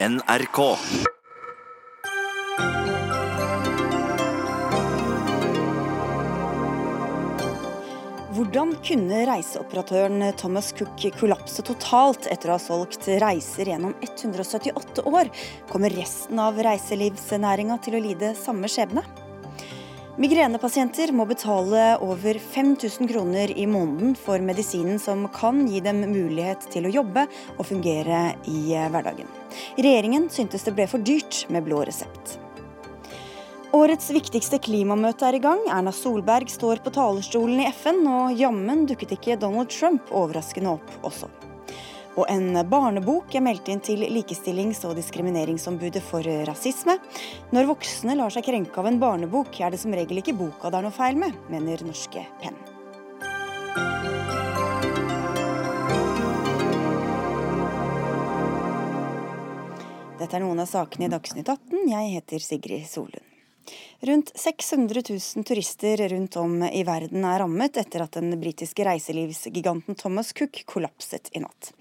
NRK. Hvordan kunne reiseoperatøren Thomas Cook kollapse totalt etter å ha solgt reiser gjennom 178 år? Kommer resten av reiselivsnæringa til å lide samme skjebne? Migrenepasienter må betale over 5000 kroner i måneden for medisinen som kan gi dem mulighet til å jobbe og fungere i hverdagen. Regjeringen syntes det ble for dyrt med blå resept. Årets viktigste klimamøte er i gang. Erna Solberg står på talerstolen i FN, og jammen dukket ikke Donald Trump overraskende opp også. Og en barnebok er meldt inn til Likestillings- og diskrimineringsombudet for rasisme. Når voksne lar seg krenke av en barnebok, er det som regel ikke boka det er noe feil med, mener Norske Penn. Dette er noen av sakene i Dagsnytt 18. Jeg heter Sigrid Solund. Rundt 600 000 turister rundt om i verden er rammet etter at den britiske reiselivsgiganten Thomas Cook kollapset i natt.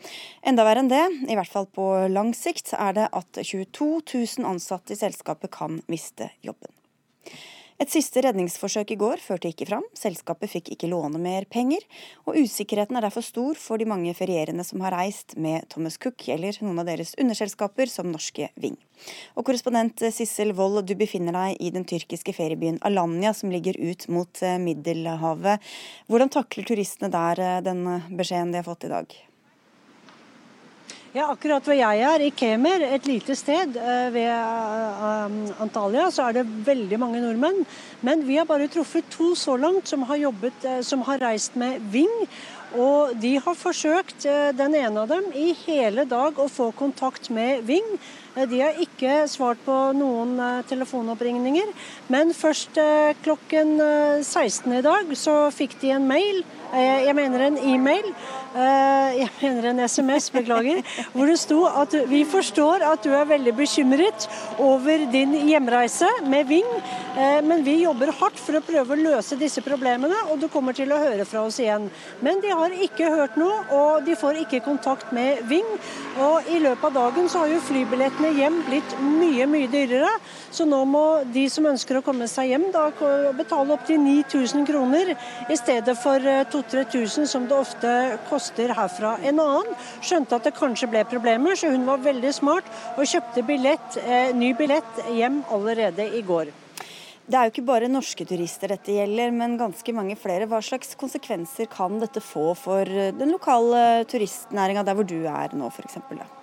Enda verre enn det, i hvert fall på lang sikt, er det at 22 000 ansatte i selskapet kan miste jobben. Et siste redningsforsøk i går førte ikke fram. Selskapet fikk ikke låne mer penger, og usikkerheten er derfor stor for de mange ferierende som har reist med Thomas Cook eller noen av deres underselskaper, som norske Ving. Og korrespondent Sissel Wold, du befinner deg i den tyrkiske feriebyen Alanya, som ligger ut mot eh, Middelhavet. Hvordan takler turistene der eh, den beskjeden de har fått i dag? Ja, akkurat hvor jeg er, i Kemer, et lite sted eh, ved eh, Antalya, så er det veldig mange nordmenn. Men vi har bare truffet to så langt som har, jobbet, eh, som har reist med Ving. Og de har forsøkt, den ene av dem, i hele dag å få kontakt med Ving. De har ikke svart på noen telefonoppringninger. Men først klokken 16 i dag så fikk de en mail, jeg mener en e-mail, Eh, jeg mener en SMS, beklager, hvor det sto at vi forstår at du er veldig bekymret over din hjemreise med Ving, eh, men vi jobber hardt for å prøve å løse disse problemene, og du kommer til å høre fra oss igjen. Men de har ikke hørt noe, og de får ikke kontakt med Ving. Og i løpet av dagen så har jo flybillettene hjem blitt mye, mye dyrere, så nå må de som ønsker å komme seg hjem, da betale opptil 9000 kroner i stedet for 2000-3000 som det ofte koster herfra. En annen skjønte at det kanskje ble problemer, så hun var veldig smart og kjøpte billett, eh, ny billett hjem allerede i går. Det er jo ikke bare norske turister dette gjelder, men ganske mange flere. Hva slags konsekvenser kan dette få for den lokale turistnæringa der hvor du er nå, f.eks.?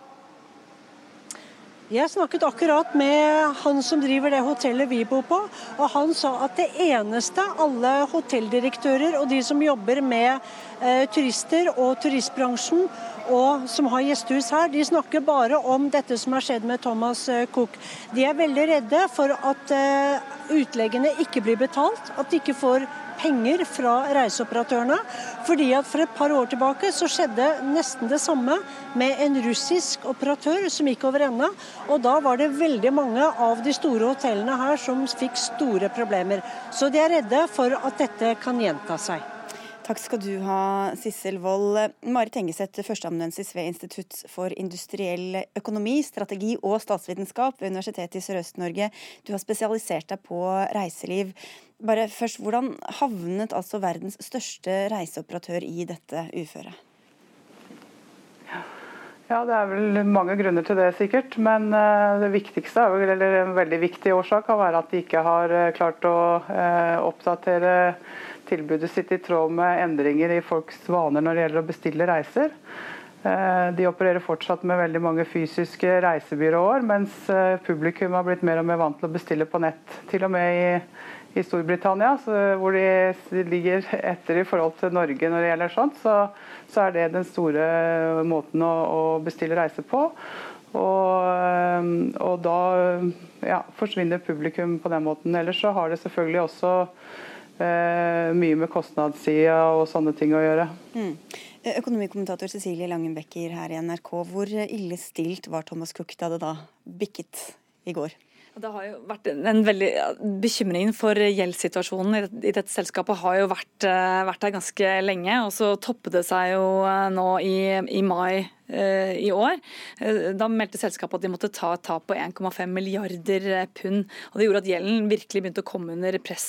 Jeg snakket akkurat med han som driver det hotellet vi bor på, og han sa at det eneste alle hotelldirektører og de som jobber med eh, turister og turistbransjen og som har gjestehus her, de snakker bare om dette som har skjedd med Thomas eh, Cook. De er veldig redde for at eh, utleggene ikke blir betalt, at de ikke får penger fra reiseoperatørene. fordi at For et par år tilbake så skjedde nesten det samme med en russisk operatør som gikk over ende. og Da var det veldig mange av de store hotellene her som fikk store problemer. Så de er redde for at dette kan gjenta seg. Takk skal du ha, Sissel Wold. Marit Engeseth, førsteamanuensis ved Institutt for industriell økonomi, strategi og statsvitenskap ved Universitetet i Sørøst-Norge. Du har spesialisert deg på reiseliv. Bare først, Hvordan havnet altså verdens største reiseoperatør i dette uføret? Ja, Det er vel mange grunner til det, sikkert. Men eh, det viktigste, eller en veldig viktig årsak, kan være at de ikke har eh, klart å eh, oppdatere tilbudet sitt i tråd med endringer i folks vaner når det gjelder å bestille reiser. Eh, de opererer fortsatt med veldig mange fysiske reisebyråer, mens eh, publikum har blitt mer og mer vant til å bestille på nett. Til og med i, i Storbritannia, hvor de ligger etter i forhold til Norge når det gjelder sånt, så, så er det den store måten å, å bestille reiser på. Og, eh, og da ja, forsvinner publikum på den måten. Ellers så har det selvfølgelig også Eh, mye med kostnadssida og sånne ting å gjøre. Mm. Økonomikommentator Cecilie Langenbecker her i NRK. Hvor ille stilt var Thomas Cook da det da bikket i går? Det har jo vært en veldig Bekymringen for gjeldssituasjonen i dette selskapet har jo vært, eh, vært der ganske lenge. og Så toppet det seg jo eh, nå i, i mai i år. Da meldte selskapet at de måtte ta et tap på 1,5 milliarder pund. og Det gjorde at gjelden virkelig begynte å komme under press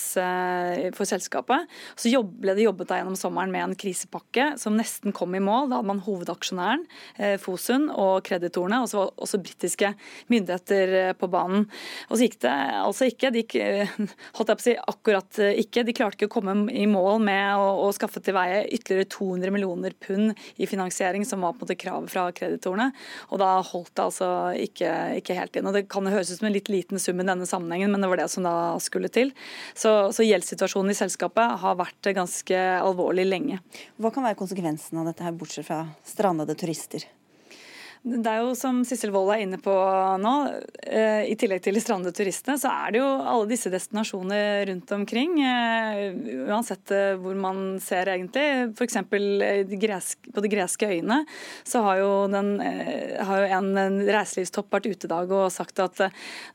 for selskapet. Så ble det jobbet da gjennom sommeren med en krisepakke som nesten kom i mål. Da hadde man hovedaksjonæren, Fosun, og kreditorene, og så var også britiske myndigheter på banen. Og så gikk det altså ikke. De holdt jeg på å si akkurat ikke. De klarte ikke å komme i mål med å, å skaffe til veie ytterligere 200 millioner pund i finansiering, som var på en måte kravet fra kreditorene. Og da holdt det altså ikke, ikke helt inn. Og Det kan høres ut som en litt liten sum i denne sammenhengen, men det var det som da skulle til. Så, så gjeldssituasjonen i selskapet har vært ganske alvorlig lenge. Hva kan være konsekvensen av dette, her, bortsett fra strandede turister? Det er jo som Sissel Wold er inne på nå, eh, i tillegg til de strandede turistene, så er det jo alle disse destinasjonene rundt omkring. Eh, uansett eh, hvor man ser egentlig. F.eks. på de greske øyene så har jo, den, har jo en reiselivstopp vært ute i dag og sagt at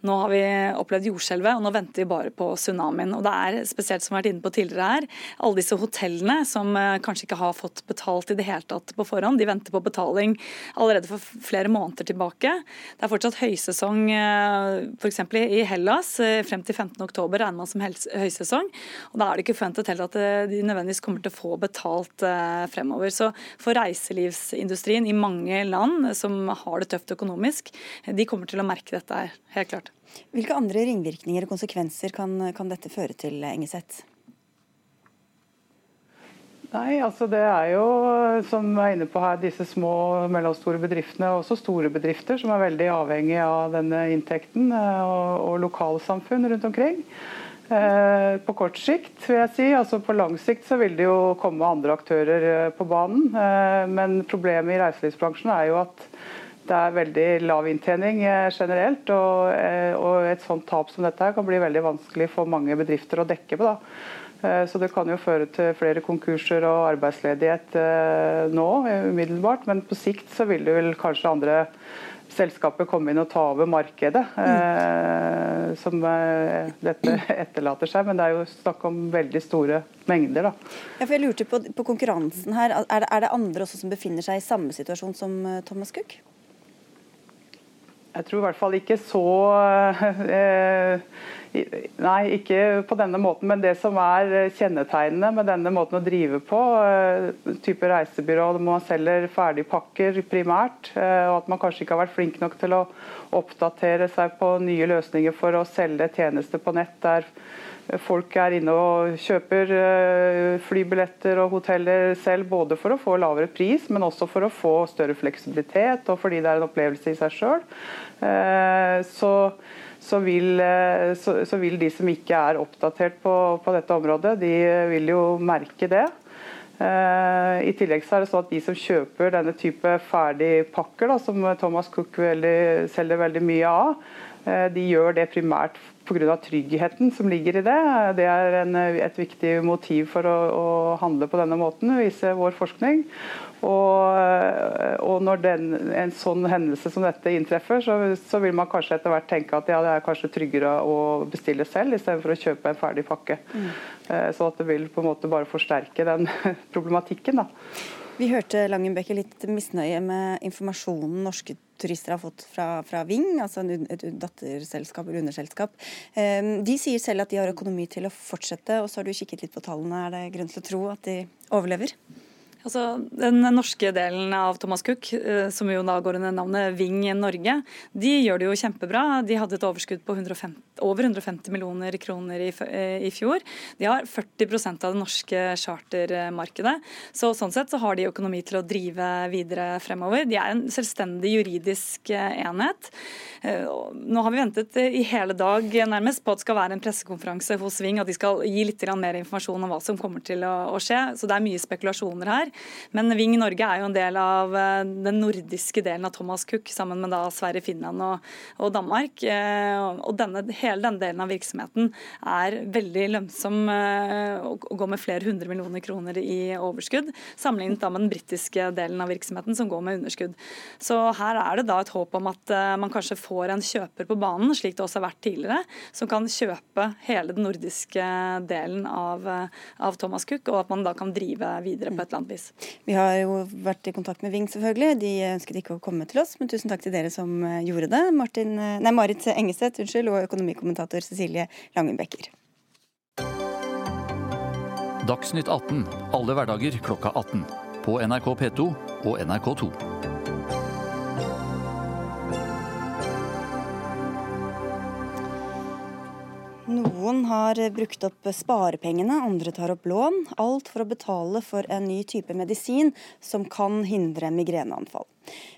nå har vi opplevd jordskjelvet, og nå venter vi bare på tsunamien. Og det er spesielt som vi har vært inne på tidligere her, alle disse hotellene som kanskje ikke har fått betalt i det hele tatt på forhånd. De venter på betaling allerede for flere måneder tilbake. Det er fortsatt høysesong eh, f.eks. i Hellas. Eh, frem til 15.10 regner man som høysesong. og Da er det ikke forventet heller at eh, de nødvendigvis kommer til å få betalt fremover. Så for reiselivsindustrien i mange land som har det tøft økonomisk, de kommer til å merke dette her, helt klart. Hvilke andre ringvirkninger og konsekvenser kan, kan dette føre til, Engeseth? Nei, altså det er jo, som er inne på her, disse små og mellomstore bedriftene, og også store bedrifter, som er veldig avhengig av denne inntekten, eh, og, og lokalsamfunn rundt omkring. Eh, på kort sikt, vil jeg si. altså På lang sikt så vil det jo komme andre aktører eh, på banen. Eh, men problemet i reiselivsbransjen er jo at det er veldig lav inntjening eh, generelt. Og, og, et sånt tap som dette her kan bli veldig vanskelig for mange bedrifter å dekke på. da. Eh, så Det kan jo føre til flere konkurser og arbeidsledighet eh, nå umiddelbart, men på sikt så vil det vel kanskje andre selskaper komme inn og ta over markedet mm. som dette etterlater seg. Men det er jo snakk om veldig store mengder. da. Ja, for jeg lurte på, på konkurransen her. Er det, er det, andre også som befinner seg i samme situasjon som Thomas Cook? Jeg tror i hvert fall ikke så eh, Nei, ikke på denne måten. Men det som er kjennetegnende med denne måten å drive på, eh, type reisebyrå hvor man selger ferdigpakker primært, eh, og at man kanskje ikke har vært flink nok til å oppdatere seg på nye løsninger for å selge tjenester på nett der folk er inne og kjøper eh, flybilletter og hoteller selv, både for å få lavere pris, men også for å få større fleksibilitet, og fordi det er en opplevelse i seg sjøl. Eh, så, så, vil, eh, så, så vil de som ikke er oppdatert på, på dette området, de vil jo merke det. I tillegg så er det sånn at De som kjøper denne type ferdigpakker, som Thomas Cook veldig, selger veldig mye av, de gjør det primært pga. tryggheten som ligger i det. Det er en, et viktig motiv for å, å, handle på denne måten, viser vår forskning. Og, og når den, en sånn hendelse som dette inntreffer, så, så, vil man kanskje etter hvert tenke at ja, det er kanskje tryggere å bestille selv, istedenfor å kjøpe en ferdig pakke. Mm. Eh, så at det vil på en måte bare forsterke den problematikken. da. Vi hørte Langenbøke litt misnøye med informasjonen norske turister har fått fra, fra Ving, altså et datterselskap eller underselskap. Ehm, de sier selv at de har økonomi til å fortsette, og så har du kikket litt på tallene. Er det grunn til å tro at de overlever? Altså, Den norske delen av Thomas Cook, eh, som jo da går under navnet Ving Norge, de gjør det jo kjempebra. De hadde et overskudd på 150, over 150 millioner kroner i, eh, i, fjor. De har 40% av det norske chartermarkedet. Så Sånn sett så har de økonomi til å drive videre fremover. De er en selvstendig juridisk eh, enhet. Nå har vi ventet i hele dag nærmest på at det skal være en pressekonferanse hos Ving, at de skal gi litt mer informasjon om hva som kommer til å, skje. Så det er mye spekulasjoner her. Men Ving Norge er jo en del av eh, den nordiske delen av Thomas Cook, sammen med da Sverige, Finland og, og Danmark. Eh, og denne, hele denne delen av virksomheten er veldig lønnsom eh, og går med flere hundre millioner kroner i overskudd, sammenlignet da med den britiske delen av virksomheten som går med underskudd. Så her er det da et håp om at man kanskje får en kjøper på banen, slik det også har vært tidligere, som kan kjøpe hele den nordiske delen av, av Thomas Cook, og at man da kan drive videre på et eller annet vis. Oss. Vi har jo vært i kontakt med Ving, selvfølgelig. De ønsket ikke å komme til oss, men tusen takk til dere som eh, gjorde det. Martin, eh, nei, Marit Engeseth unnskyld, og økonomikommentator Cecilie Langenbecker. Dagsnytt 18 alle hverdager klokka 18. På NRK P2 og NRK2. Noen har brukt opp sparepengene, andre tar opp lån. Alt for å betale for en ny type medisin som kan hindre migreneanfall.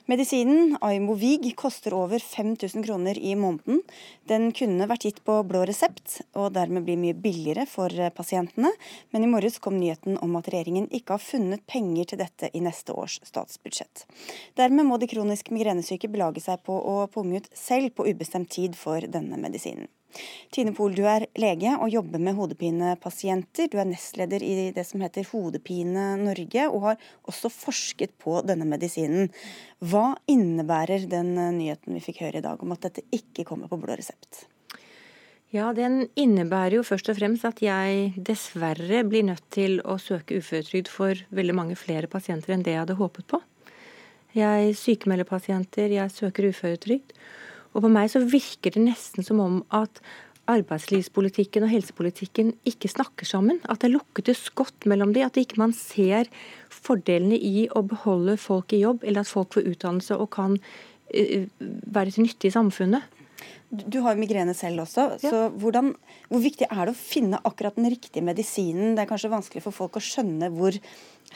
Medisinen Aimovig koster over 5000 kroner i måneden. Den kunne vært gitt på blå resept, og dermed bli mye billigere for pasientene. Men i morges kom nyheten om at regjeringen ikke har funnet penger til dette i neste års statsbudsjett. Dermed må de kronisk migrenesyke belage seg på å punge ut selv på ubestemt tid for denne medisinen. Tine Pohl, du er lege og jobber med hodepinepasienter. Du er nestleder i det som heter Hodepine Norge, og har også forsket på denne medisinen. Hva innebærer den nyheten vi fikk høre i dag om at dette ikke kommer på blå resept? Ja, Den innebærer jo først og fremst at jeg dessverre blir nødt til å søke uføretrygd for veldig mange flere pasienter enn det jeg hadde håpet på. Jeg sykemelder pasienter, jeg søker uføretrygd. Og på meg så virker det nesten som om at arbeidslivspolitikken og helsepolitikken ikke snakker sammen. At det er lukkede skott mellom de, At ikke man ser fordelene i å beholde folk i jobb, eller at folk får utdannelse og kan uh, være til nytte i samfunnet. Du har migrene selv også. Ja. så hvordan, Hvor viktig er det å finne akkurat den riktige medisinen? Det er kanskje vanskelig for folk å skjønne hvor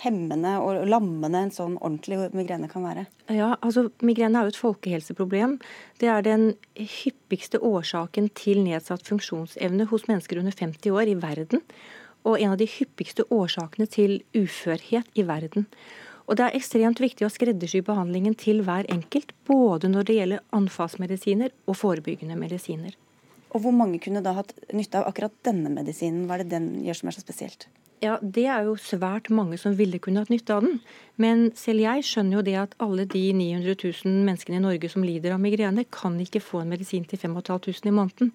hemmende og lammende en sånn ordentlig migrene kan være? Ja, altså Migrene er jo et folkehelseproblem. Det er den hyppigste årsaken til nedsatt funksjonsevne hos mennesker under 50 år i verden. Og en av de hyppigste årsakene til uførhet i verden. Og Det er ekstremt viktig å skreddersy behandlingen til hver enkelt, både når det gjelder anfallsmedisiner og forebyggende medisiner. Og Hvor mange kunne da hatt nytte av akkurat denne medisinen? Hva er det den gjør som er så spesielt? Ja, Det er jo svært mange som ville kunne hatt nytte av den. Men selv jeg skjønner jo det at alle de 900 000 menneskene i Norge som lider av migrene, kan ikke få en medisin til 5500 i måneden.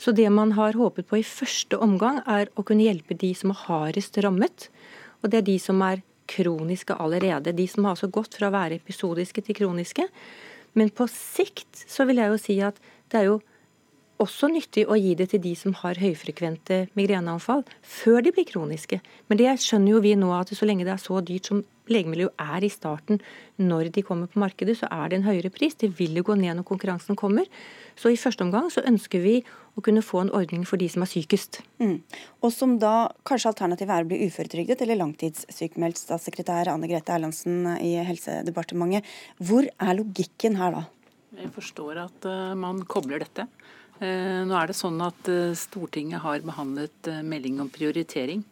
Så det man har håpet på i første omgang, er å kunne hjelpe de som er hardest rammet. Og det er de som er kroniske allerede. De som har altså gått fra å være episodiske til kroniske. Men på sikt så vil jeg jo si at det er jo også nyttig å gi det til de som har høyfrekvente migreneanfall, før de blir kroniske. Men det skjønner jo vi nå at så lenge det er så dyrt som legemidler jo er i starten, når de kommer på markedet, så er det en høyere pris. Det vil jo gå ned når konkurransen kommer. Så i første omgang så ønsker vi å kunne få en ordning for de som er sykest. Mm. Og som da kanskje alternativet er å bli uføretrygdet eller langtidssykmeldt, statssekretær Anne Grete Erlandsen i Helsedepartementet. Hvor er logikken her da? Jeg forstår at uh, man kobler dette. Eh, nå er det sånn at eh, Stortinget har behandlet eh, melding om prioritering.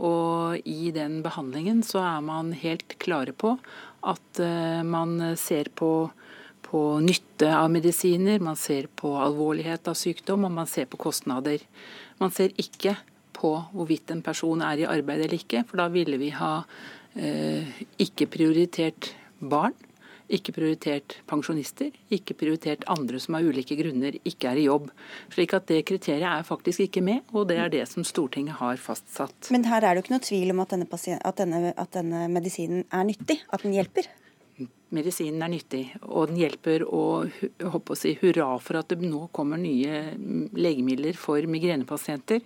Og i den behandlingen så er man helt klare på at man ser på, på nytte av medisiner, man ser på alvorlighet av sykdom og man ser på kostnader. Man ser ikke på hvorvidt en person er i arbeid eller ikke, for da ville vi ha eh, ikke prioritert barn ikke prioritert pensjonister, ikke prioritert andre som av ulike grunner ikke er i jobb. Slik at det kriteriet er faktisk ikke med, og det er det som Stortinget har fastsatt. Men her er det jo ikke noe tvil om at denne, at denne, at denne medisinen er nyttig, at den hjelper? Medisinen er nyttig, og den hjelper. Og håper å si hurra for at det nå kommer nye legemidler for migrenepasienter.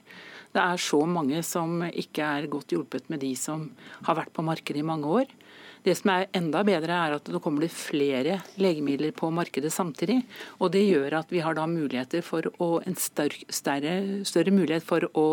Det er så mange som ikke er godt hjulpet med de som har vært på markedet i mange år. Det som er enda bedre, er at det kommer flere legemidler på markedet samtidig. Og det gjør at vi har da muligheter for å, en større, større mulighet for å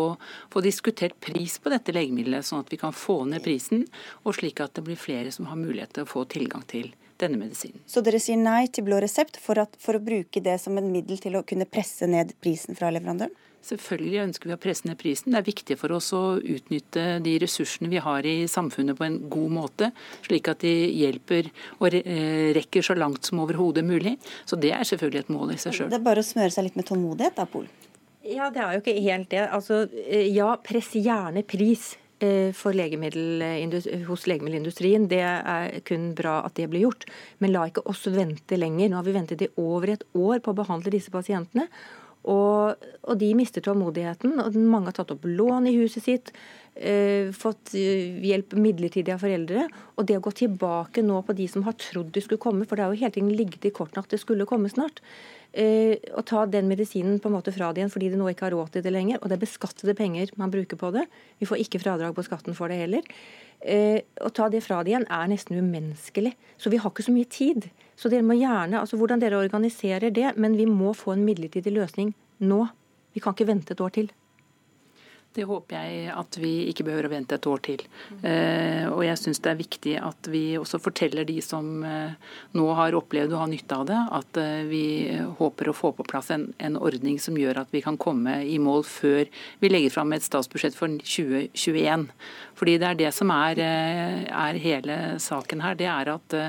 få diskutert pris på dette legemiddelet, sånn at vi kan få ned prisen, og slik at det blir flere som har mulighet til å få tilgang til denne medisinen. Så dere sier nei til blå resept for, at, for å bruke det som en middel til å kunne presse ned prisen fra leverandøren? Selvfølgelig ønsker vi å presse ned prisen. Det er viktig for oss å utnytte de ressursene vi har i samfunnet på en god måte, slik at de hjelper og eh, rekker så langt som overhodet mulig. Så det er selvfølgelig et mål i seg sjøl. Det er bare å smøre seg litt med tålmodighet da, Pol? Ja, det er jo ikke helt det. Altså, eh, ja, press gjerne pris eh, for legemiddel, hos legemiddelindustrien. Det er kun bra at det blir gjort. Men la ikke oss vente lenger. Nå har vi ventet i over et år på å behandle disse pasientene. Og, og, de mister tålmodigheten. og Mange har tatt opp lån i huset sitt, eh, fått eh, hjelp midlertidig av foreldre. Og det å gå tilbake nå på de som har trodd de skulle komme, for det har jo hele tiden ligget i kortene at det skulle komme snart. Eh, og ta den medisinen på en måte fra det igjen fordi de nå ikke har råd til det lenger. Og det er beskattede penger man bruker på det. Vi får ikke fradrag på skatten for det heller. Eh, å ta det fra det igjen er nesten umenneskelig. Så vi har ikke så mye tid. Så dere må gjerne, altså Hvordan dere organiserer det, men vi må få en midlertidig løsning nå. Vi kan ikke vente et år til. Det håper jeg at vi ikke behøver å vente et år til. Eh, og jeg syns det er viktig at vi også forteller de som eh, nå har opplevd å ha nytte av det, at eh, vi håper å få på plass en, en, ordning som gjør at vi kan komme i mål før vi legger fram et statsbudsjett for 2021. Fordi det er det som er, er hele saken her. Det er at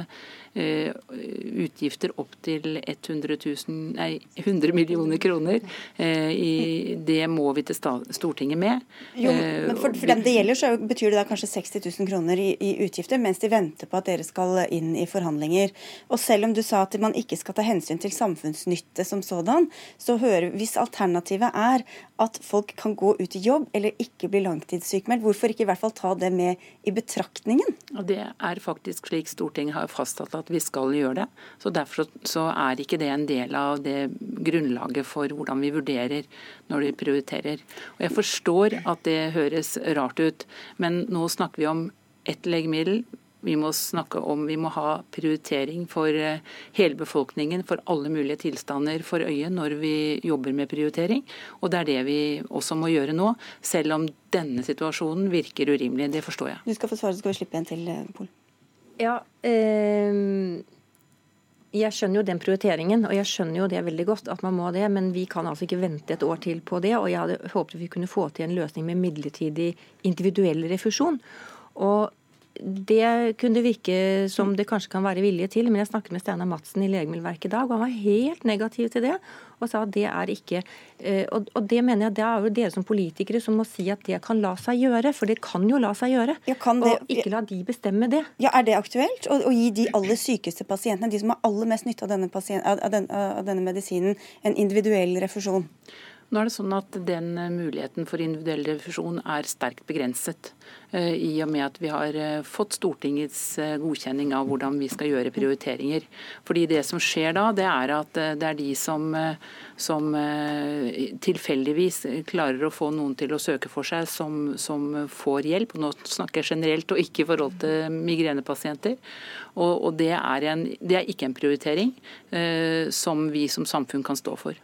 utgifter opp til 100, 000, nei, 100 millioner kroner. Eh, det må vi til Stortinget med. Jo, eh, men for, for dem det gjelder, så betyr det da kanskje 60 000 kroner i, i, utgifter, mens de venter på at dere skal inn i forhandlinger. Og selv om du sa at man ikke skal ta hensyn til samfunnsnytte som sådan, så hører hvis alternativet er at folk kan gå ut i jobb eller ikke bli langtidssykmeldt, hvorfor ikke i hvert fall ta det med i betraktningen? Og Det er faktisk slik Stortinget har fastsatt at vi skal gjøre det. Så Derfor så er ikke det en del av det grunnlaget for hvordan vi vurderer når vi prioriterer. Og Jeg forstår at det høres rart ut, men nå snakker vi om ett legemiddel. Vi må snakke om vi må ha prioritering for eh, hele befolkningen, for alle mulige tilstander for øye når vi jobber med prioritering. Og det er det vi også må gjøre nå, selv om denne situasjonen virker urimelig. Det forstår jeg. Du skal få svare, så skal vi slippe en til, Polen. Pol. Ja, eh, jeg skjønner jo den prioriteringen, og jeg skjønner jo det veldig godt at man må det. Men vi kan altså ikke vente et år til på det. Og jeg hadde håpet vi kunne få til en løsning med midlertidig individuell refusjon. Og det kunne virke som det kanskje kan være vilje til, men jeg snakket med Steinar Madsen i Legemiddelverket i dag, og han var helt negativ til det. Og sa at det er ikke eh, Og det mener jeg det er jo dere som politikere som må si at det kan la seg gjøre, for det kan jo la seg gjøre. Ja, det, og ikke la de bestemme det. Ja, Er det aktuelt å, å, gi de aller sykeste pasientene, de som har aller mest nytte av denne, av, den, av denne medisinen, en individuell refusjon? Nå er det sånn at Den muligheten for individuell refusjon er sterkt begrenset. Eh, I og med at vi har eh, fått Stortingets eh, godkjenning av hvordan vi skal gjøre prioriteringer. Fordi Det som skjer da, det er at det er de som, som tilfeldigvis klarer å få noen til å søke for seg, som, som får hjelp. Nå snakker jeg generelt og ikke i forhold til migrenepasienter. Og, og det, er en, det, er ikke en prioritering eh, som vi som samfunn kan stå for.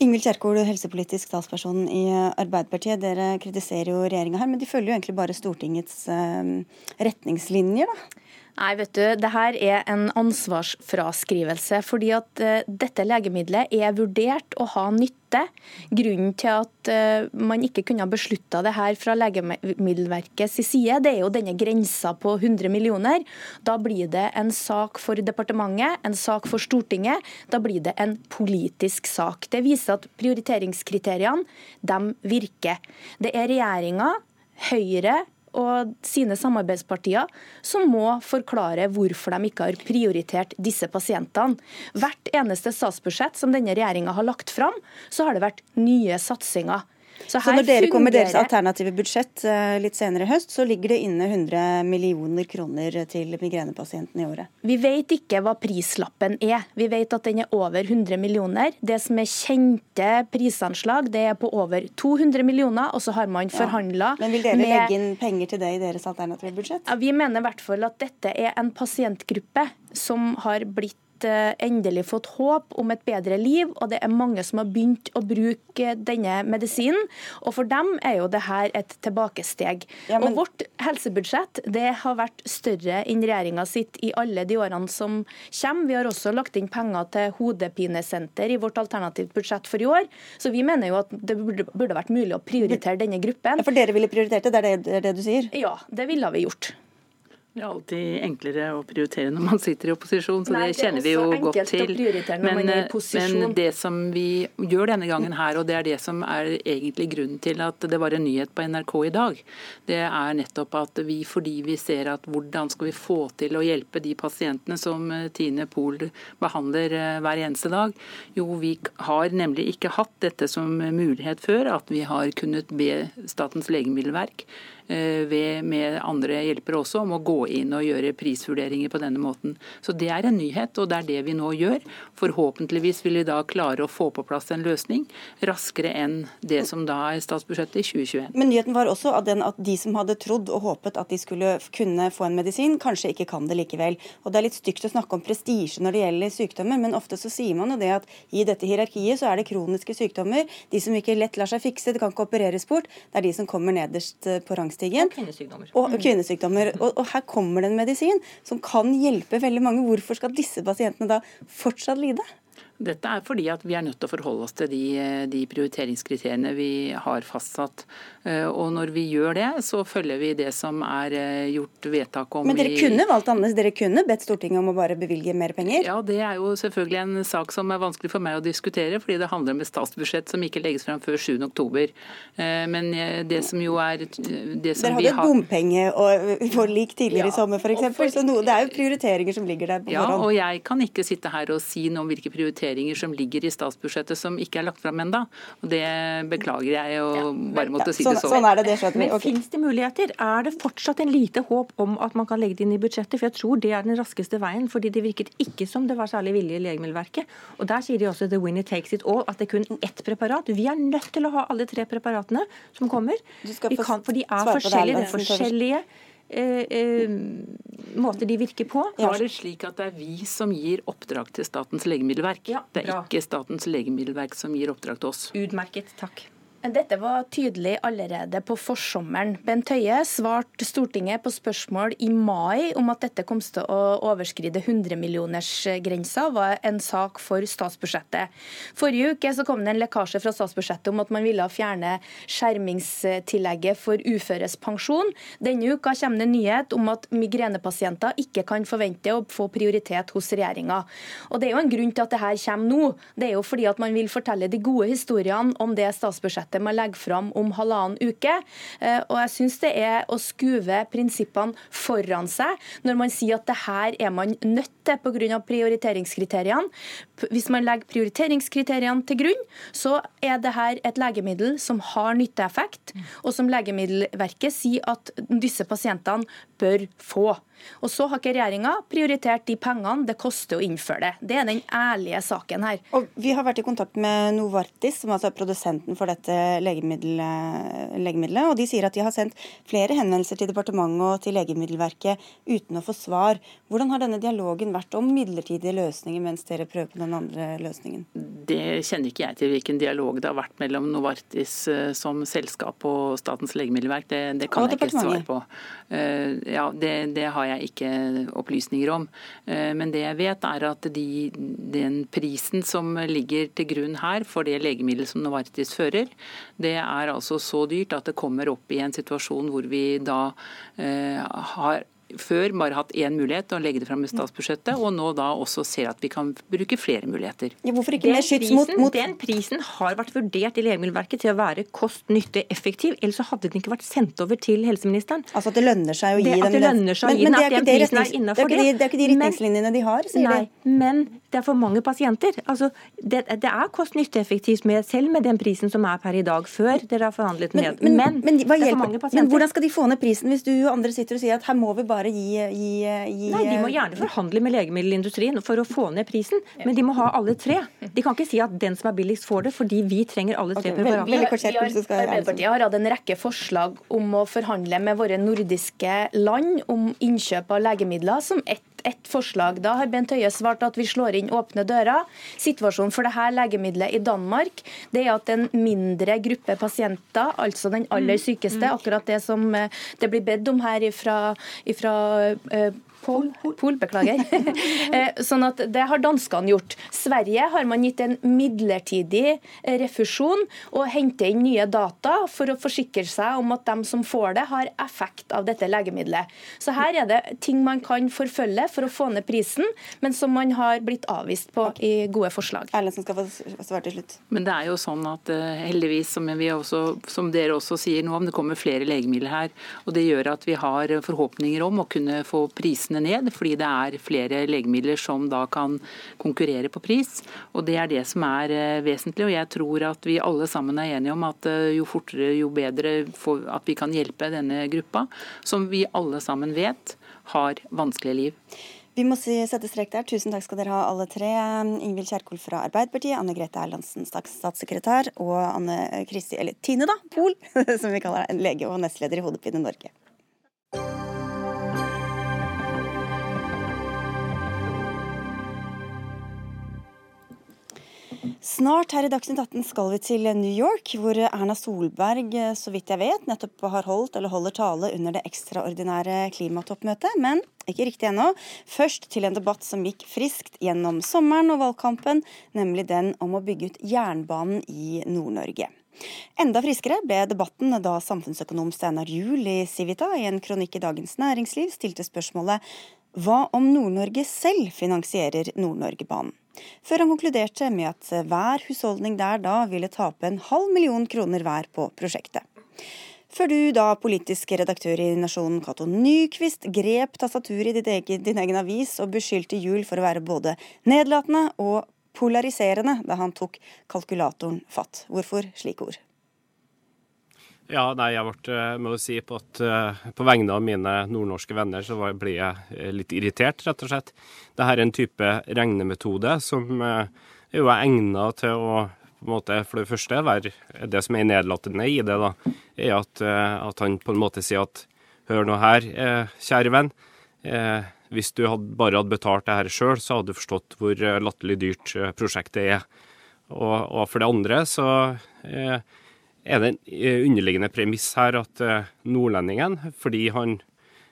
Ingvild Kjerkol, helsepolitisk statsperson i Arbeiderpartiet. Dere kritiserer jo regjeringa her, men de følger jo egentlig bare Stortingets eh, retningslinjer, da? Nei, vet du, det her er en ansvarsfraskrivelse. fordi at uh, dette legemiddelet er vurdert å ha nytte. Grunnen til at uh, man ikke kunne beslutta det her fra Legemiddelverkets side, det er jo denne grensa på 100 millioner. Da blir det en sak for departementet, en sak for Stortinget. Da blir det en politisk sak. Det viser at prioriteringskriteriene, de virker. Det er regjeringa, Høyre, og sine samarbeidspartier som må forklare hvorfor de ikke har prioritert disse pasientene. Hvert eneste statsbudsjett som denne regjeringa har lagt fram, så har det vært nye satsinger. Så, så når dere kommer med deres alternative budsjett eh, litt senere i høst, så ligger det inne 100 millioner kroner til migrenepasientene i året? Vi vet ikke hva prislappen er. Vi vet at den er over 100 millioner. Det som er kjente prisanslag, det er på over 200 millioner, og så har man forhandla ja. Men vil dere med... legge inn penger til det i deres alternative budsjett? Ja, vi mener i hvert fall at dette er en pasientgruppe som har blitt endelig fått håp om et bedre liv, og det er mange som har begynt å bruke denne medisinen. Og for dem er jo det her et tilbakesteg. Ja, men... Og vårt helsebudsjett det har vært større enn regjeringa sitt i alle de årene som kommer. Vi har også lagt inn penger til hodepinesenter i vårt alternativt budsjett for i år. Så vi mener jo at det burde, burde vært mulig å prioritere denne gruppen. Ja, for dere ville prioritert det, det er det, det, er det du sier? Ja, det ville vi gjort. Det er alltid enklere å prioritere når man sitter i opposisjon, så Nei, det kjenner vi jo godt til. Men, eh, men, det som vi gjør denne gangen her, og det er det som er egentlig grunnen til at det var en nyhet på NRK i dag, det er nettopp at vi fordi vi ser at hvordan skal vi få til å hjelpe de pasientene som eh, Tine Pol behandler eh, hver eneste dag. Jo, vi har nemlig ikke hatt dette som mulighet før, at vi har kunnet be Statens legemiddelverk ved, med andre hjelpere også, om å gå inn og gjøre prisvurderinger på denne måten. Så Det er en nyhet, og det er det vi nå gjør. Forhåpentligvis vil vi da klare å få på plass en løsning raskere enn det som da er statsbudsjettet i 2021. Men nyheten var også at, den, at de som hadde trodd og håpet at de skulle kunne få en medisin, kanskje ikke kan det likevel. Og Det er litt stygt å snakke om prestisje når det gjelder sykdommer, men ofte så sier man jo det at i dette hierarkiet så er det kroniske sykdommer, de som ikke lett lar seg fikse, det kan ikke opereres bort, det er de som kommer nederst eh, på rangstigen rangstigen. Og kvinnesykdommer. Og, kvinnesykdommer. Og, og, her kommer det en medisin som kan hjelpe veldig mange. Hvorfor skal disse pasientene da fortsatt lide? Dette er fordi at vi er nødt til å forholde oss til de, de, prioriteringskriteriene vi har fastsatt. Eh, og når vi gjør det, så følger vi det som er eh, gjort vedtak om. Men dere kunne valgt annerledes? Dere kunne bedt Stortinget om å bare bevilge mer penger? Ja, det er jo selvfølgelig en sak som er vanskelig for meg å diskutere, fordi det handler om et statsbudsjett som ikke legges frem før 7.10. oktober. men det som jo er det som Dere hadde et bompengeforlik tidligere ja, i sommer f.eks., så noe, det er jo prioriteringer som ligger der på ja, forhånd. Ja, og jeg kan ikke sitte her og si noe om hvilke prioriteringer prioriteringer som ligger i statsbudsjettet som ikke er lagt fram ennå. Det beklager jeg og bare måtte ja, si det sånn. Sånn er det, det skjønner vi. Men okay. Fins det muligheter? Er det fortsatt en lite håp om at man kan legge det inn i budsjettet? For jeg tror det er den raskeste veien, fordi det virket ikke som det var særlig vilje i Legemiddelverket. Og der sier de også 'the winner takes it all', at det er kun ett preparat. Vi er nødt til å ha alle tre preparatene som kommer. Kan, for de er forskjellige. Det er forskjellige eh, eh, de virker på. Var det slik at det er vi som gir oppdrag til Statens legemiddelverk? Ja, det er ikke Statens legemiddelverk som gir oppdrag til oss. Utmerket, takk. Dette var tydelig allerede på forsommeren. Bent Høie svarte Stortinget på spørsmål i mai om at dette kom til å overskride 100-millionersgrensa, var en sak for statsbudsjettet. Forrige uke så kom det en lekkasje fra statsbudsjettet om at man ville fjerne skjermingstillegget for uføres pensjon. Denne uka kommer det nyhet om at migrenepasienter ikke kan forvente å få prioritet hos regjeringa. Og Det er jo en grunn til at dette kommer nå. Det er jo fordi at man vil fortelle de gode historiene om det statsbudsjettet budsjettet man legger fram om halvannen uke. Eh, og jeg syns det er å skuve prinsippene foran seg når man sier at det her er man nødt til pga. prioriteringskriteriene. Hvis man legger prioriteringskriteriene til grunn, så er det her et legemiddel som har nytteeffekt, og som Legemiddelverket sier at disse pasientene bør få. Og så har ikke regjeringa prioritert de pengene det koster å innføre det. Det er den ærlige saken her. Og Vi har vært i kontakt med Novartis, som altså er produsenten for dette legemiddelet, legemiddelet, og de sier at de har sendt flere henvendelser til departementet og til Legemiddelverket uten å få svar. Hvordan har denne dialogen vært om midlertidige løsninger mens dere prøver på den andre løsningen? Det kjenner ikke jeg til hvilken dialog det har vært mellom Novartis eh, som selskap og Statens legemiddelverk. Det, det kan jeg ikke svare på. Ja, det, det har jeg jeg ikke opplysninger om. Eh, men det jeg vet, er at de, den prisen som ligger til grunn her for det legemiddelet som Novartis fører, det er altså så dyrt at det kommer opp i en situasjon hvor vi da eh, har før bare hatt én mulighet, å legge det fram i statsbudsjettet, og nå da også ser at vi kan bruke flere muligheter. Ja, hvorfor ikke mer skyts mot, mot Den prisen har vært vurdert i Legemiddelverket til å være kost-nytte-effektiv, ellers så hadde den ikke vært sendt over til helseministeren. Altså at det lønner seg å gi det, dem det. Men, men det er ikke de retningslinjene de har, sier nei, de. Men det er for mange pasienter. Altså, det, det er kost-nytte-effektivt selv med den prisen som er per i dag, før dere har forhandlet ned. Men, men, men, det er for mange pasienter. Men hvordan skal de få ned prisen hvis du og andre sitter og sier at her må vi bare gi, gi, gi Nei, De må gjerne forhandle med legemiddelindustrien for å få ned prisen, men de må ha alle tre. De kan ikke si at den som er billigst får det, fordi vi trenger alle tre okay. Arbeiderpartiet har hatt en rekke forslag om å forhandle med våre nordiske land om innkjøp av legemidler som ett ett forslag. Da har Bent Høie svart at vi slår inn åpne dører. Situasjonen for dette legemiddelet i Danmark det er at en mindre gruppe pasienter, altså den aller mm. sykeste, mm. akkurat det som eh, det blir bedt om her ifra, ifra Pol, Pol, beklager. Eh, sånn at Det har danskene gjort. Sverige har man gitt en midlertidig eh, refusjon og henter inn nye data for å forsikre seg om at de som får det, har effekt av dette legemiddelet. Så her er det ting man kan forfølge for å få ned prisen, men som man har blitt avvist på i gode forslag. Erlendsen skal få svare til slutt. Men det er jo sånn at eh, heldigvis, som, også, som dere også sier nå, om det kommer flere legemidler her. og Det gjør at vi har forhåpninger om å kunne få prisene ned, fordi det er flere legemidler som da kan konkurrere på pris. og Det er det som er eh, vesentlig. og Jeg tror at vi alle sammen er enige om at eh, jo fortere, jo bedre at vi kan hjelpe denne gruppa, som vi alle sammen vet har vanskelige liv. Vi må si sette strek der. Tusen takk skal dere ha alle tre. Ingvild Kjerkol fra Arbeiderpartiet, Anne Grete Erlandsen, statssekretær, og Anne Kristi, eller Tine da, Pol, som vi kaller en lege og nestleder i Hodepine Norge. Snart her i Dagsnytt 18 skal vi til New York, hvor Erna Solberg, så vidt jeg vet, nettopp har holdt eller holder tale under det ekstraordinære klimatoppmøtet. Men ikke riktig ennå. Først til en debatt som gikk friskt gjennom sommeren og valgkampen, nemlig den om å bygge ut jernbanen i Nord-Norge. Enda friskere ble debatten da samfunnsøkonom Steinar Juel i Civita i en kronikk i Dagens Næringsliv stilte spørsmålet hva om Nord-Norge selv finansierer Nord-Norgebanen? Før han konkluderte med at hver husholdning der da ville tape en halv million kroner hver på prosjektet. Før du da, politisk redaktør i Nasjonen Cato Nyquist, grep tastaturet i egen, din egen avis og beskyldte Juel for å være både nedlatende og polariserende da han tok kalkulatoren fatt. Hvorfor slike ord? Ja, nei, jeg ble, må jo si på, at, eh, på vegne av mine nordnorske venner, så blir jeg eh, litt irritert, rett og slett. Dette er en type regnemetode som er jo egnet til å på en måte, for det første være Det som er nedlatende i det, da, er at, at han på en måte sier at hør nå her, kjære venn. Hvis du hadde, bare hadde betalt det her sjøl, så hadde du forstått hvor latterlig dyrt prosjektet er. Og, og for det andre så eh, er det en eh, underliggende premiss her at eh, nordlendingen, fordi, han,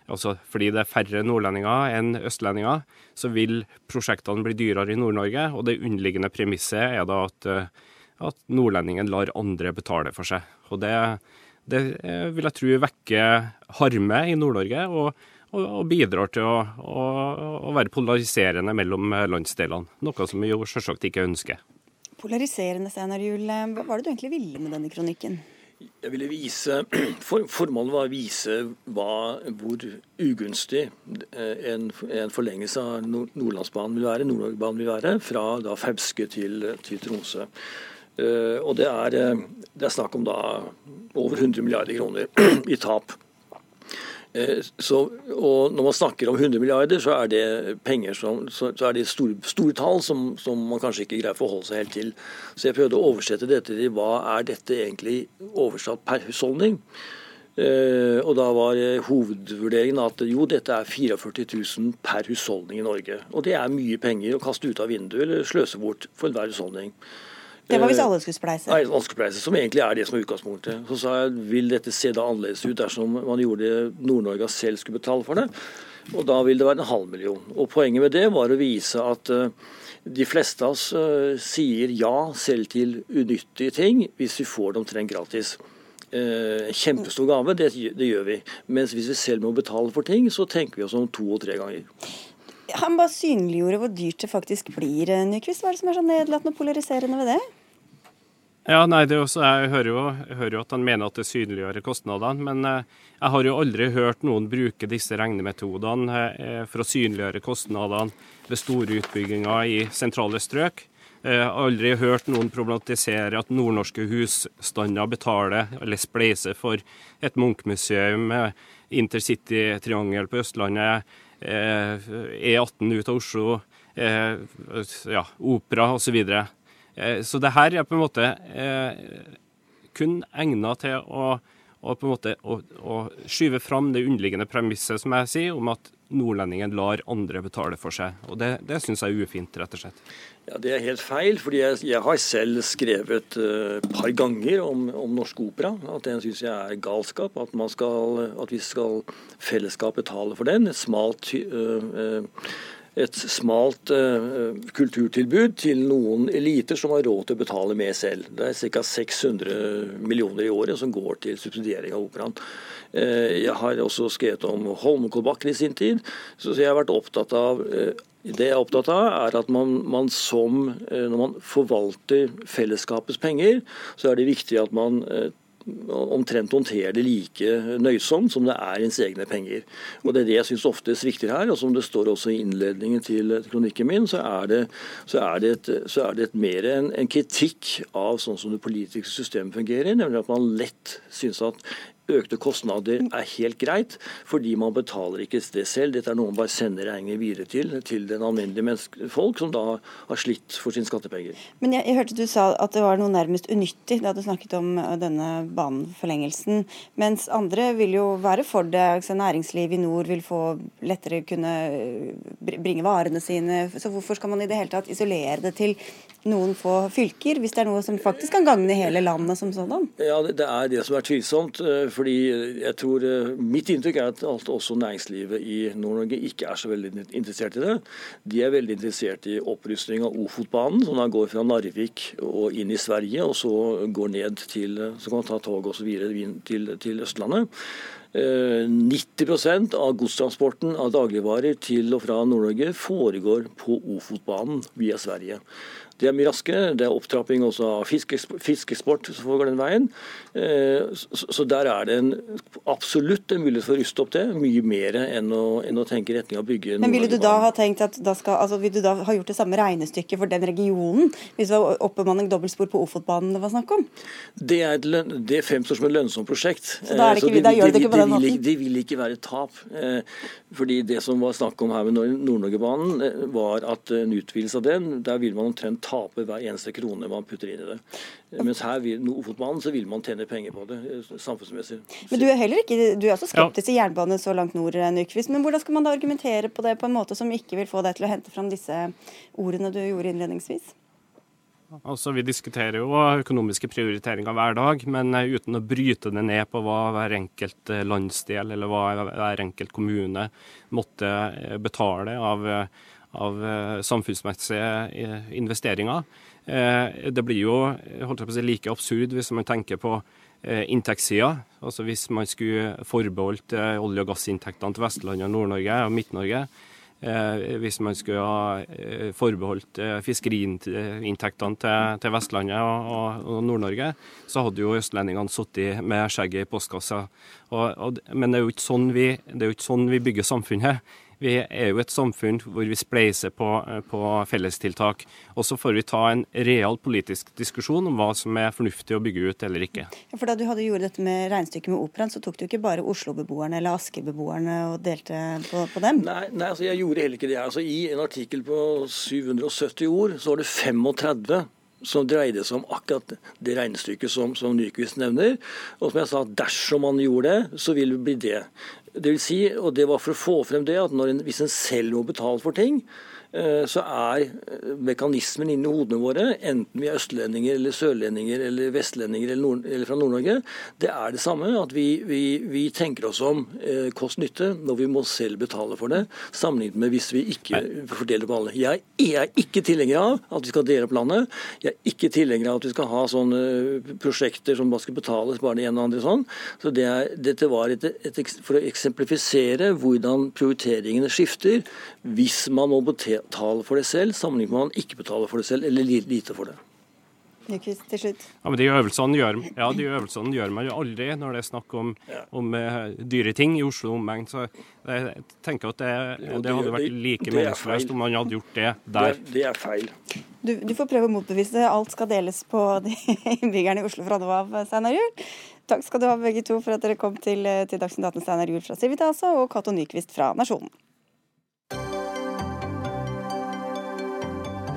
altså fordi det er færre nordlendinger enn østlendinger, så vil prosjektene bli dyrere i Nord-Norge. Og det underliggende premisset er da at, eh, at, nordlendingen lar andre betale for seg. Og det, det vil jeg tro vekker harme i Nord-Norge. og og, bidrar til å, å, å være polariserende mellom landsdelene. Noe som vi jo selvsagt ikke ønsker. Polariserende, Steinar Juel. Hva var det du egentlig ville med denne kronikken? Jeg ville vise, for, Formålet var å vise hva, hvor ugunstig eh, en, en forlengelse av Nordlandsbanen vil være, Nord-Norgebanen vil være, fra da Fauske til, til Tromsø. Uh, og det er, eh, det er, snakk om da over 100 milliarder kroner i tap. Eh, så, og Når man snakker om 100 milliarder, så er det penger som, så, så er det store, store tall som, som, man kanskje ikke greier å forholde seg helt til. Så jeg prøvde å oversette dette til hva er dette egentlig oversatt per husholdning. Eh, og da var hovedvurderingen at jo, dette er 44 000 per husholdning i Norge. Og det er mye penger å kaste ut av vinduet eller sløse bort for enhver husholdning. Det var hvis alle skulle spleise? Nei, alle skulle spleise, som egentlig er det som er utgangspunktet. Så sa jeg vil dette se da annerledes ut dersom man gjorde det Nord-Norge selv skulle betale for det. Og da vil det være en halv million. Og Poenget med det var å vise at uh, de fleste av oss uh, sier ja selv til unyttige ting hvis vi får det omtrent gratis. Uh, kjempestor gave, det, det, gjør vi. Mens hvis vi selv må betale for ting, så tenker vi oss om to og tre ganger. Han bare synliggjorde hvor dyrt det faktisk blir, Nyquist. Hva er det som er så nedlatende og polariserende ved det? Ja, nei, også, jeg hører, jo, jeg hører jo at han mener at det synliggjør kostnadene, men eh, jeg har jo aldri hørt noen bruke disse regnemetodene eh, for å synliggjøre kostnadene ved store utbygginger i sentrale strøk. Jeg har aldri hørt noen problematisere at nordnorske husstander betaler eller spleiser for et Munch-museum, intercity-triangel på Østlandet, E18 ut av Oslo, ja, opera osv. Eh, så det her er på en måte eh, kun egnet til å, å, på en måte, å, å skyve fram det underliggende premisset som jeg sier, om at nordlendingen lar andre betale for seg. Og Det, det syns jeg er ufint, rett og slett. Ja, Det er helt feil. fordi Jeg, jeg har selv skrevet et uh, par ganger om, om norsk opera. At den syns jeg er galskap. At, skal, at, vi skal fellesskap betale for den. Et smalt uh, uh, et smalt uh, kulturtilbud til noen eliter som har råd til å betale med selv. Det er ca. 600 millioner i året som går til subsidiering av operaen. Uh, jeg har også skrevet om Holmenkollbakken i sin tid, så jeg har vært opptatt av uh, det jeg er opptatt av, er at man, man, som, når man forvalter fellesskapets penger, så er det viktig at man omtrent håndtere det like nøysomt som det er ens egne penger. Og Det er det jeg syns ofte svikter her. og Som det står også i innledningen til kronikken min, så er det, så er det, et, så er det et mer en, en kritikk av sånn som det politiske systemet fungerer. Nemlig at man lett syns at økte kostnader er helt greit, fordi man betaler ikke det selv. Dette er noe man bare sender regninger videre til, til den alminnelige folk, som da har slitt for sine skattepenger. Men jeg, jeg, hørte du sa at det var noe nærmest unyttig da du snakket om uh, denne baneforlengelsen. Mens andre vil jo være for det. Altså, næringsliv i nord vil få lettere kunne uh, bringe varene sine. Så hvorfor skal man i det hele tatt isolere det til noen få fylker, hvis det er noe som faktisk kan gagne hele landet som sådan? Ja, det er det som er tvilsomt. Fordi jeg tror eh, Mitt inntrykk er at alt, også næringslivet i Nord-Norge ikke er så veldig interessert i det. De er veldig interessert i opprustning av Ofotbanen, som da går fra Narvik og inn i Sverige, og så går ned til Så kan man ta tog og så videre Til, til Østlandet. 90 eh, av godstransporten av dagligvarer til og fra Nord-Norge foregår på Ofotbanen via Sverige. Det er mye raskere. Det er opptrapping også av fiskeksport som foregår den veien. Eh, så der er det en, absolutt en mulighet for å ruste opp det, mye mer enn å, enn å tenke i retning av å bygge Men ville du da ha tenkt at da skal, altså, vil du da ha gjort det samme regnestykket for den regionen, hvis det var oppbemanning dobbeltspor på Ofotbanen det var snakk om? Det, er et, det fremstår som et lønnsomt prosjekt. Så da, er det ikke, eh, gjør det ikke på den måten? Det vil ikke være et tap. Eh, fordi det som var snakk om her med Nord-Norgebanen, var at en utvidelse av den, der vil man omtrent taper hver eneste krone man putter inn i det. Mens her vil Ofotbanen så vil man tjene penger på det eh, samfunnsmessig. Men du er heller ikke, du er også skeptisk til jernbane så langt nord, Nykvist, Nyquist. Men hvordan skal man da argumentere på det på en måte som ikke vil få deg til å hente fram disse ordene du gjorde innledningsvis? Altså, Vi diskuterer jo økonomiske prioriteringer hver dag, men eh, uten å bryte det ned på hva hver enkelt landsdel eller hva hver enkelt kommune måtte betale av av eh, samfunnsmessige eh, investeringer. Eh, det blir jo holdt jeg på å si, like absurd hvis man tenker på inntektssida. Altså hvis man skulle forbeholdt olje- og gassinntektene til Vestlandet, Nord-Norge og Midt-Norge. Hvis man skulle ha forbeholdt fiskeriinntektene til, til Vestlandet og, og Nord-Norge, så hadde jo østlendingene sittet med skjegget i postkassa. Og, og, men det er, sånn vi, det er jo ikke sånn vi bygger samfunnet. Vi er jo et samfunn hvor vi spleiser på, på fellestiltak. Og så får vi ta en real politisk diskusjon om hva som er fornuftig å bygge ut eller ikke. Ja, for Da du hadde gjort dette med regnestykket med Operaen, så tok du ikke bare Oslo-beboerne eller Asker-beboerne og delte på, på dem? Nei, nei, altså jeg gjorde heller ikke det. Altså I en artikkel på 770 ord så var det 35 som dreide seg om akkurat det regnestykket som, som Nyquist nevner. Og som jeg sa, dersom man gjorde det, så vil det bli det. Det vil si, og det var for å få frem det, at en, hvis en selv må betale for ting, så er eh, mekanismen inni hodene våre, enten vi er østlendinger eller sørlendinger eller vestlendinger eller, nord, eller fra Nord-Norge, det er det samme. At vi, vi, vi tenker oss om eh, kost-nytte når vi må selv betale for det, sammenlignet med hvis vi ikke fordeler på alle. Jeg, jeg er ikke tilhenger av at vi skal dele opp landet. Jeg er ikke tilhenger av at vi skal ha sånne prosjekter som bare skal betales bare det ene og andre sånn. Så det er, Dette var et, et, for å eksemplifisere hvordan prioriteringene skifter hvis man må betale betale for det selv, sammenlignet med at man ikke betaler for det selv, eller lite for det. Nyquist til slutt. Ja, men de øvelsene, gjør, ja, de øvelsene gjør man jo aldri når det er snakk om, ja. om uh, dyre ting i Oslo omegn. Så jeg tenker at det, jo, det hadde vært like meningsløst om man hadde gjort det der. Det, det er feil. Du, du, får prøve å motbevise. Alt skal deles på de innbyggerne i Oslo fra nå av, Steinar Juel. Takk skal du ha begge to for at dere kom til, til Dagsnytt 18, Steinar Juel fra Civita og Cato Nyquist fra Nasjonen.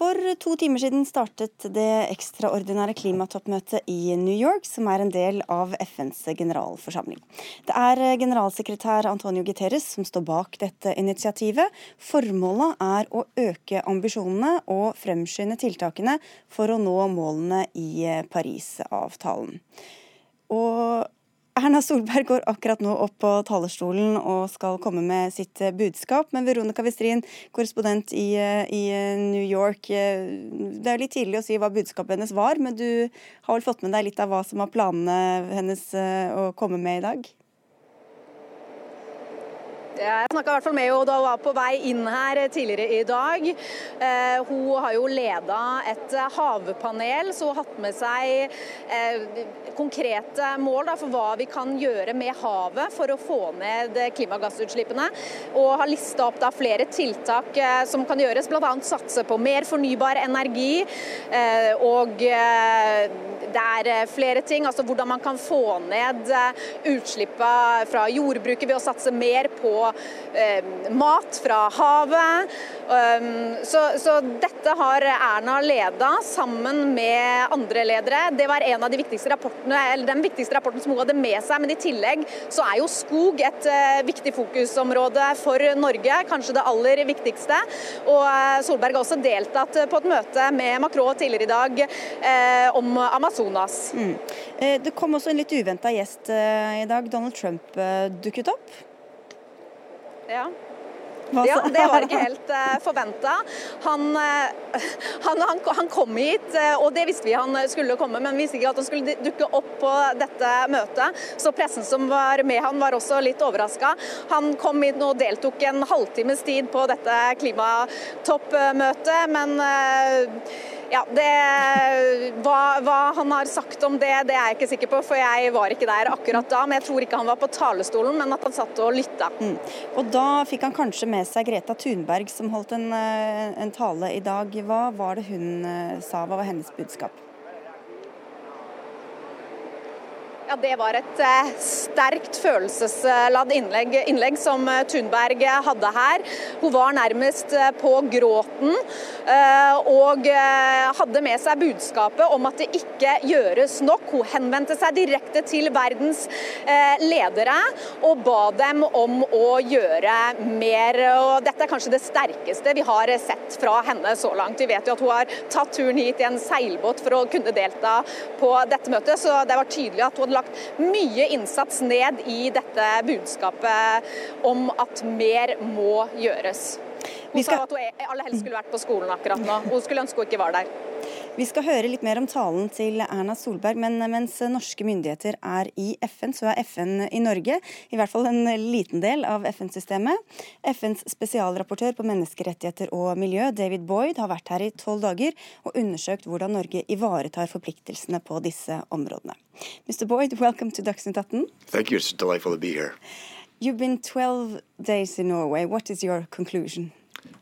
NO. to timer siden startet det ekstraordinære klimatoppmøtet i New York, som er en del av FNs generalforsamling. Det er generalsekretær Antonio Guterres som står bak dette initiativet. Formålet er å øke ambisjonene og fremskynde tiltakene for å nå målene i Parisavtalen. Og Erna Solberg går akkurat nå opp på talerstolen og skal komme med sitt eh, budskap. Men Veronica Westrin, korrespondent i, eh, i, eh, New York. Det er litt tidlig å si hva budskapet hennes var, men du har vel fått med deg litt av hva som var planene hennes å komme med i dag? Jeg snakka i hvert fall med henne da hun var på vei inn her tidligere i dag. Eh, hun har jo leda et havpanel, så hun har hatt med seg eh, konkrete mål for hva vi kan gjøre med havet for å få ned klimagassutslippene. Og har lista opp flere tiltak eh, som kan gjøres, bl.a. satse på mer fornybar energi. Eh, og eh, det er eh, flere ting, altså hvordan man kan få ned utslippene fra jordbruket ved å satse mer på eh, mat fra havet. Um, så, så, dette har Erna leda sammen med andre ledere. Det var en av de viktigste rapportene, eller den viktigste rapporten som hun hadde med seg. Men i tillegg så er jo skog et uh, viktig fokusområde for Norge, kanskje det aller viktigste. Og uh, Solberg har også deltatt på et møte med Macron tidligere i dag uh, om Amazonas. Mm. Det kom også en litt uventa gjest i dag. Donald Trump dukket opp. Ja. Ja, Det var ikke helt uh, eh, forventa. Han, uh, han, han, han, kom hit, uh, og det visste vi han skulle komme, men vi visste ikke at han skulle dukke opp på dette møtet. Så pressen som var med han var også litt overraska. Han kom hit og deltok en halvtimes tid på dette klimatoppmøtet, men uh, ja, det, hva, hva, han har sagt om det, det er jeg ikke sikker på, for jeg var ikke der akkurat da. Men jeg tror ikke han var på talerstolen, men at han satt og lytta. Mm. Og da fikk han kanskje med seg Greta Thunberg, som holdt en, eh, en tale i dag. Hva var det hun eh, sa, hva var hennes budskap? Ja, Det var et eh, sterkt følelsesladd innlegg, innlegg, som eh, Thunberg hadde her. Hun var nærmest eh, på gråten og hadde med seg budskapet om at det ikke gjøres nok. Hun henvendte seg direkte til verdens ledere og ba dem om å gjøre mer. Og dette er kanskje det sterkeste vi har sett fra henne så langt. Vi vet jo at hun har tatt turen hit i en seilbåt for å kunne delta på dette møtet, så det var tydelig at hun hadde lagt mye innsats ned i dette budskapet om at mer må gjøres. Hun skal... sa at hun aller helst skulle vært på skolen akkurat nå. Hun skulle ønske hun ikke var der. Vi skal høre litt mer om talen til Erna Solberg, men mens norske myndigheter er i FN, så er FN i Norge. I hvert fall en liten del av FN-systemet. FNs spesialrapportør på menneskerettigheter og miljø, David Boyd, har vært her i tolv dager og undersøkt hvordan Norge ivaretar forpliktelsene på disse områdene. Mr. Boyd, welcome to Dagsnytt 18. Thank you. It's delightful to be here. You've been 12 days in Norway. What is your conclusion?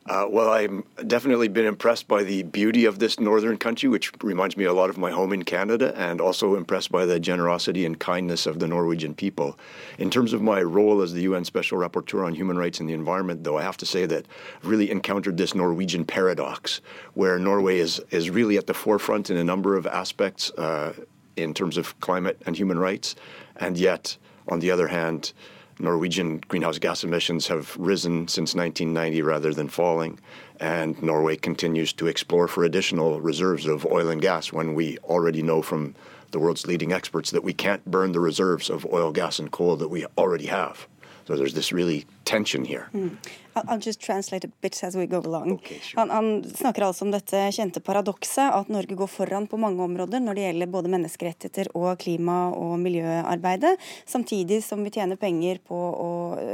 Uh, well, I've definitely been impressed by the beauty of this northern country, which reminds me a lot of my home in Canada, and also impressed by the generosity and kindness of the Norwegian people. In terms of my role as the UN Special Rapporteur on Human Rights and the Environment, though, I have to say that I've really encountered this Norwegian paradox, where Norway is, is really at the forefront in a number of aspects uh, in terms of climate and human rights, and yet, on the other hand, Norwegian greenhouse gas emissions have risen since 1990 rather than falling, and Norway continues to explore for additional reserves of oil and gas when we already know from the world's leading experts that we can't burn the reserves of oil, gas, and coal that we already have. So there's this really tension here. Mm. I'll just translate a bit as we go along. Okay, sure. han, han, snakker altså om dette kjente paradokset at Norge går foran på mange områder når det gjelder både menneskerettigheter og klima- og miljøarbeidet, samtidig som vi tjener penger på å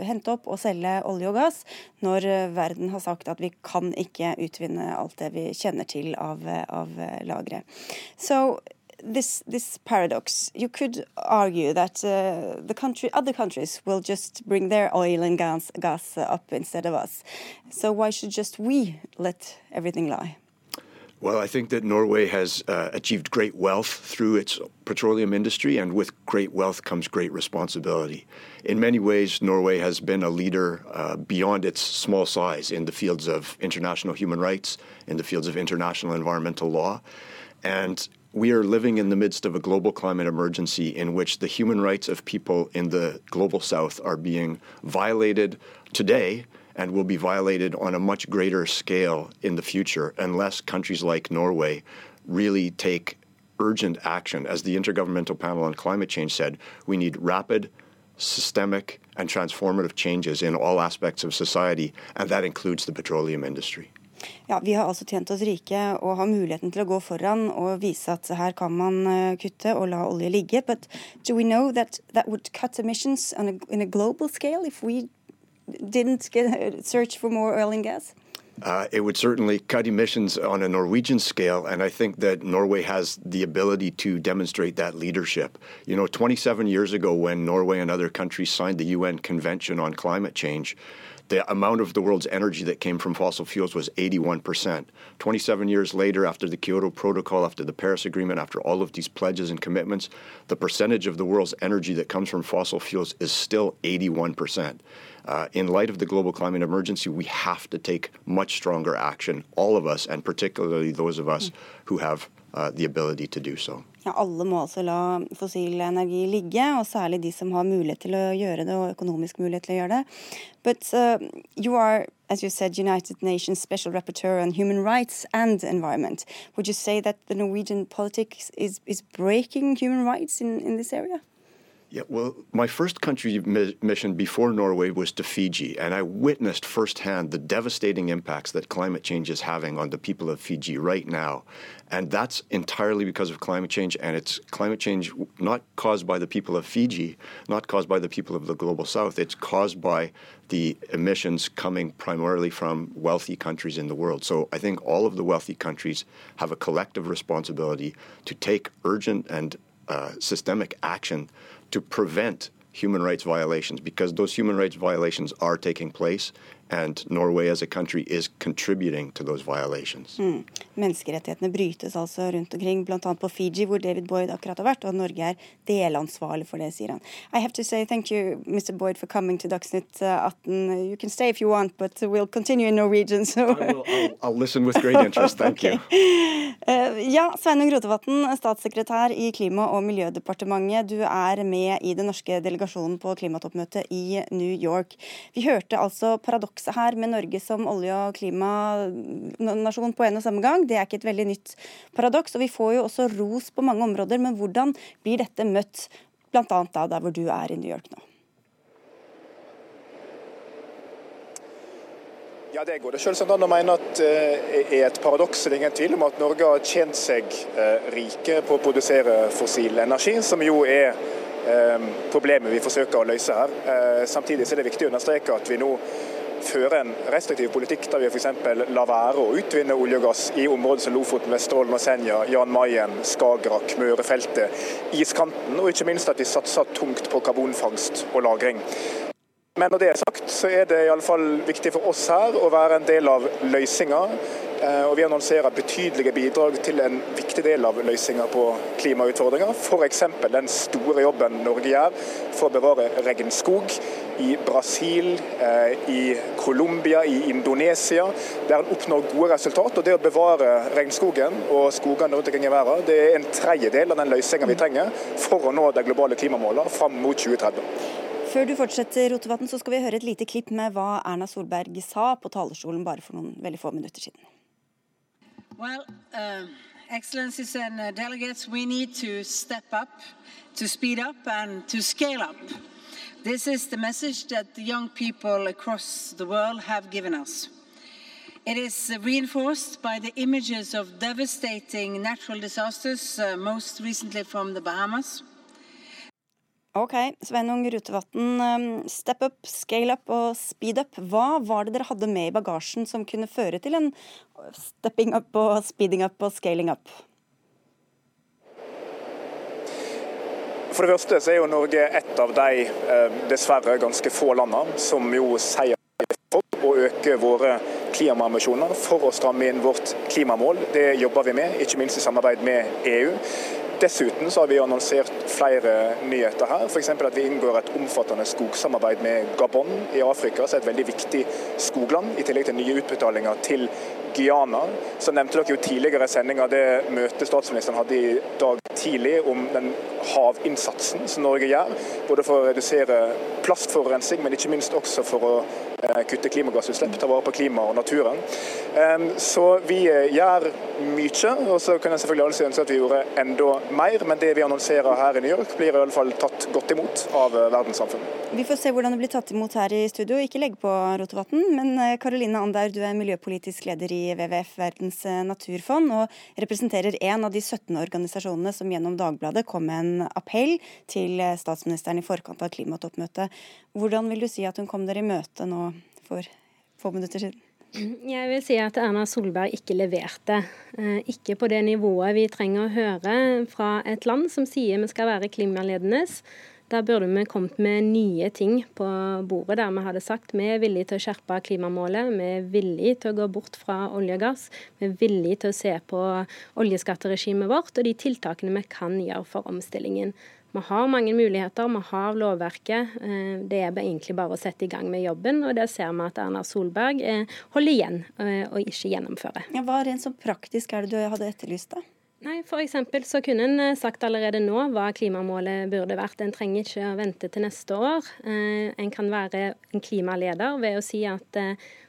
hente opp og selge olje og gass, når verden har sagt at vi kan ikke utvinne alt det vi kjenner til av, av lagre. So this this paradox. You could argue that uh, the country, other countries, will just bring their oil and gas gas up instead of us. So why should just we let everything lie? Well, I think that Norway has uh, achieved great wealth through its petroleum industry, and with great wealth comes great responsibility. In many ways, Norway has been a leader uh, beyond its small size in the fields of international human rights, in the fields of international environmental law. And we are living in the midst of a global climate emergency in which the human rights of people in the global south are being violated today and will be violated on a much greater scale in the future unless countries like Norway really take urgent action. As the Intergovernmental Panel on Climate Change said, we need rapid, systemic, and transformative changes in all aspects of society, and that includes the petroleum industry. Ja, Vi har altså tjent oss rike og har muligheten til å gå foran og vise at her kan man eh, kutte og la olje ligge. But do we know that that would cut emissions on a, in a global scale if we didn't get, search for more oil and gas? Uh, it would certainly cut emissions on a Norwegian scale, and I think that Norway has the ability to demonstrate that leadership. You know, 27 years ago, when Norway and other countries signed the UN Convention on Climate Change, the amount of the world's energy that came from fossil fuels was 81%. 27 years later, after the Kyoto Protocol, after the Paris Agreement, after all of these pledges and commitments, the percentage of the world's energy that comes from fossil fuels is still 81%. Uh, in light of the global climate emergency, we have to take much stronger action, all of us, and particularly those of us who have uh, the ability to do so. Ja, Alle må altså la fossil energi ligge, og særlig de som har mulighet til å gjøre det, og økonomisk mulighet til å gjøre det. But uh, you are, as you said, United Nations Special Rapporteur on Human Rights and Environment. Would you say that the Norwegian politics is, is breaking human rights in, in this area? Yeah, well, my first country mission before Norway was to Fiji, and I witnessed firsthand the devastating impacts that climate change is having on the people of Fiji right now. And that's entirely because of climate change, and it's climate change not caused by the people of Fiji, not caused by the people of the global south. It's caused by the emissions coming primarily from wealthy countries in the world. So I think all of the wealthy countries have a collective responsibility to take urgent and uh, systemic action to prevent human rights violations because those human rights violations are taking place and Norway as a country is contributing to those violations. Mm. Menneskerettighetene brytes altså rundt omkring, bl.a. på Fiji, hvor David Boyd akkurat har vært, og Norge er delansvarlig for det, sier han. I have to say thank you, Mr. Boyd, for coming to Dagsnytt 18. You can stay if you want, but we'll continue in Norwegian. So. I will, I'll, I'll listen with great interest. Thank okay. you. Uh, ja, Sveinung Rotevatn, statssekretær i Klima- og miljødepartementet. Du er med i den norske delegasjonen på klimatoppmøtet i New York. Vi hørte altså paradokset her med Norge som olje- og klimanasjon på en og samme gang. Det er ikke et veldig nytt paradoks. Og vi får jo også ros på mange områder, men hvordan blir dette møtt, bl.a. der hvor du er i New York nå? Ja, Det går det selvsagt an å mene at det eh, er et paradoks. Det er ingen tvil om at Norge har tjent seg eh, rike på å produsere fossil energi, som jo er eh, problemet vi forsøker å løse her. Samtidig er det viktig å understreke at vi nå føre en restriktiv politikk der vi f.eks. lar være å utvinne olje og gass i områder som Lofoten, Vesterålen og Senja, Jan Mayen, Skagerrak, Mørefeltet, iskanten, og ikke minst at vi satser tungt på karbonfangst og -lagring. Men når det er sagt, så er det i alle fall viktig for oss her å være en del av løsninga. Eh, og vi annonserer betydelige bidrag til en viktig del av løsninga på klimautfordringer. F.eks. den store jobben Norge gjør for å bevare regnskog i Brasil, eh, i Colombia, i Indonesia, der en oppnår gode resultat. Og Det å bevare regnskogen og skogene rundt omkring i verden, det er en tredjedel av den løsninga vi trenger for å nå de globale klimamålene fram mot 2030. Før du fortsetter, Rotevatn, så skal vi høre et lite klipp med hva Erna Solberg sa på talerstolen bare for noen veldig få minutter siden. Well, uh, excellencies and uh, delegates, we need to step up, to speed up and to scale up. This is the message that the young people across the world have given us. It is reinforced by the images of devastating natural disasters, uh, most recently from the Bahamas. Ok, Sveinung Rutevatn. Um, step up, scale up og speed up. Hva var det dere hadde med i bagasjen som kunne føre til en stepping up og speeding up og scaling up? For det første så er jo Norge et av de eh, dessverre ganske få landene som jo sier for å øke våre klimaambisjoner for å stramme inn vårt klimamål. Det jobber vi med, ikke minst i samarbeid med EU. Dessuten så har vi annonsert flere nyheter her. F.eks. at vi inngår et omfattende skogsamarbeid med Gabon i Afrika, som er et veldig viktig skogland, i tillegg til nye utbetalinger til Guyana. Så nevnte dere jo tidligere i sendinga det møtet statsministeren hadde i dag tidlig om den havinnsatsen som Norge gjør. Både for å redusere plastforurensning, men ikke minst også for å kutte klimagassutslipp, ta vare på klimaet og naturen. Så vi eh, gjør mye. Og så kan jeg selvfølgelig alle ønske at vi gjorde enda mer, men det vi annonserer her i New York, blir i alle fall tatt godt imot av eh, verdenssamfunnet. Vi får se hvordan det blir tatt imot her i studio. Ikke legg på, Rotevatn. Men Karoline Andaur, du er miljøpolitisk leder i WWF, Verdens naturfond, og representerer en av de 17 organisasjonene som gjennom Dagbladet kom med en appell til statsministeren i forkant av klimatoppmøtet. Hvordan vil du si at hun kom dere i møte nå for få minutter siden? Jeg vil si at Erna Solberg ikke leverte. Ikke på det nivået vi trenger å høre fra et land som sier vi skal være klimaledende. Da burde vi kommet med nye ting på bordet der vi hadde sagt vi er villige til å skjerpe klimamålet, vi er villige til å gå bort fra olje og gass, vi er villige til å se på oljeskatteregimet vårt og de tiltakene vi kan gjøre for omstillingen. Vi har mange muligheter, vi har lovverket. Det er egentlig bare å sette i gang med jobben. Og der ser vi at Erna Solberg holder igjen og ikke gjennomfører. Ja, hva rent sånn praktisk er det du hadde etterlyst, da? Nei, for så kunne en sagt allerede nå hva klimamålet burde vært. En trenger ikke å vente til neste år. En kan være en klimaleder ved å si at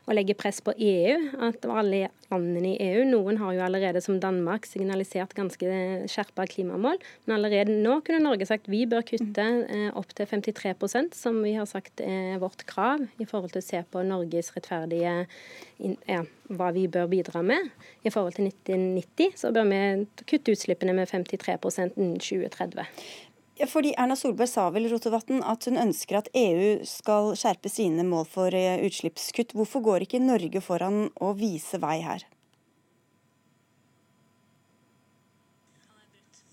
å legge press på EU, at alle landene i EU Noen har jo allerede, som Danmark, signalisert ganske skjerpa klimamål. Men allerede nå kunne Norge sagt vi bør kutte opp til 53% som vi har sagt er vårt krav i forhold til å se på Norges rettferdige ja, hva vi bør bidra med. I forhold til 1990 så bør vi kutte utslippene med 53 innen 2030. Fordi Erna Solberg sa vel Rotevatn, at hun ønsker at EU skal skjerpe sine mål for utslippskutt. Hvorfor går ikke Norge foran og viser vei her?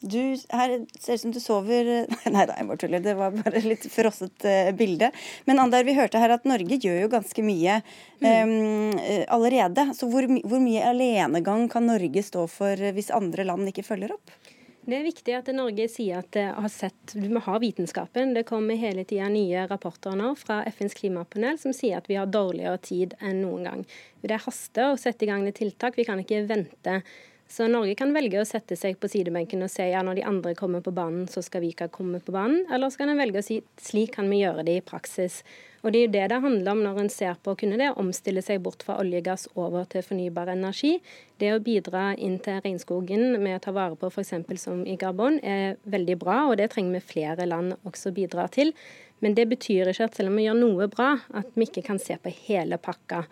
Du, her ser ut som du sover Nei da, jeg bare tuller. Det var bare litt frosset bilde. Men Andar, vi hørte her at Norge gjør jo ganske mye um, allerede. Så hvor, hvor mye alenegang kan Norge stå for hvis andre land ikke følger opp? Det er viktig at Norge sier at har sett, vi har vitenskapen. Det kommer hele tida nye rapporter nå fra FNs klimapanel som sier at vi har dårligere tid enn noen gang. Det haster å sette i gang med tiltak. Vi kan ikke vente. Så Norge kan velge å sette seg på sidebenken og si ja, når de andre kommer på banen, så skal vi ikke komme på banen. Eller så kan en velge å si slik kan vi gjøre det i praksis. Og Det er jo det det handler om når en ser på å kunne det omstille seg bort fra oljegass over til fornybar energi. Det å bidra inn til regnskogen med å ta vare på f.eks. som i Gabon er veldig bra, og det trenger vi flere land også bidra til. Men det betyr ikke at selv om vi gjør noe bra, at vi ikke kan se på hele pakka.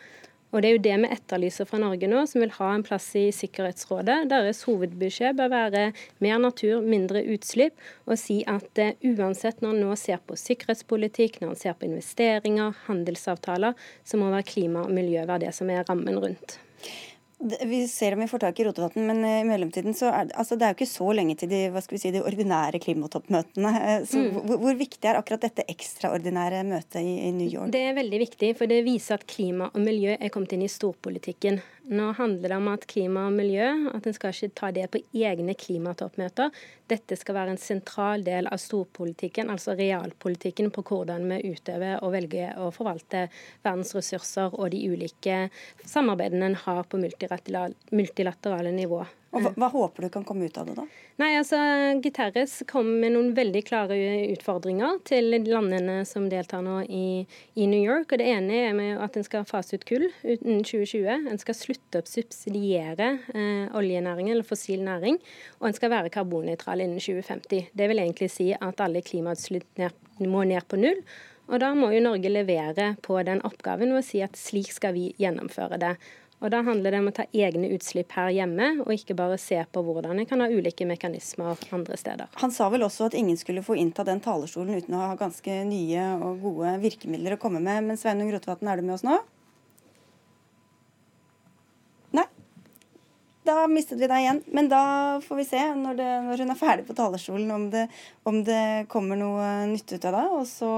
Og Det er jo det vi etterlyser fra Norge nå, som vil ha en plass i Sikkerhetsrådet. Deres hovedbeskjed bør være mer natur, mindre utslipp, og si at uh, uansett når en nå ser på sikkerhetspolitikk, når en ser på investeringer, handelsavtaler, så må være klima og miljø være det som er rammen rundt. Vi ser om vi får tak i Rotevatn, men i mellomtiden så er altså det er jo ikke så lenge til de, hva skal vi si, de ordinære klimatoppmøtene. Så mm. hvor, hvor, viktig er akkurat dette ekstraordinære møtet i, i, New York? Det er veldig viktig, for det viser at klima og miljø er kommet inn i storpolitikken. Nå handler det om at klima og miljø, at en skal ikke ta det på egne klimatoppmøter. Dette skal være en sentral del av storpolitikken, altså realpolitikken på hvordan vi utøver og velger å forvalte verdens ressurser og de ulike samarbeidene en har på multilaterale nivå. Og hva, hva, håper du kan komme ut av det, da? Nei, altså, Guterres kom med noen veldig klare utfordringer til landene som deltar nå i, i New York. og Det ene er med at en skal fase ut kull innen 2020. En skal slutte å subsidiere eh, oljenæringen eller fossil næring. Og en skal være karbonnøytral innen 2050. Det vil egentlig si at alle klimautslipp må ned på null. Og da må jo Norge levere på den oppgaven og si at slik skal vi gjennomføre det. Og Da handler det om å ta egne utslipp her hjemme, og ikke bare se på hvordan en kan ha ulike mekanismer andre steder. Han sa vel også at ingen skulle få innta den talerstolen uten å ha ganske nye og gode virkemidler å komme med. Men Sveinung Rotevatn, er du med oss nå? Nei. Da mistet vi deg igjen. Men da får vi se når, det, når hun er ferdig på talerstolen, om det, om det, kommer noe nytt ut av det. Og så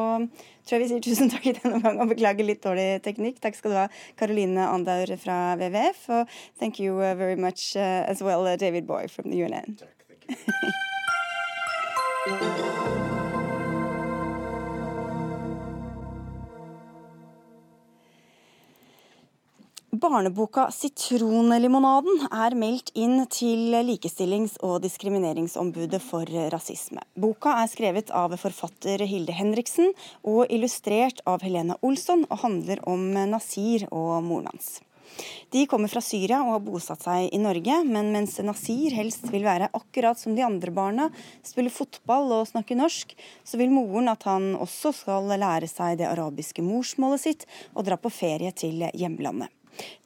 tror jeg vi sier tusen takk i denne gang og beklager litt dårlig teknikk. Takk skal du ha, Caroline Andaur fra WWF. Og thank you uh, very much uh, as well, uh, David Boy from the UNN. Takk, takk. Barneboka 'Sitronlimonaden' er meldt inn til Likestillings- og diskrimineringsombudet for rasisme. Boka er skrevet av forfatter Hilde Henriksen og illustrert av Helene Olsson, og handler om Nasir og moren hans. De kommer fra Syria og har bosatt seg i Norge, men mens Nasir helst vil være akkurat som de andre barna, spille fotball og snakke norsk, så vil moren at han også skal lære seg det arabiske morsmålet sitt og dra på ferie til hjemlandet.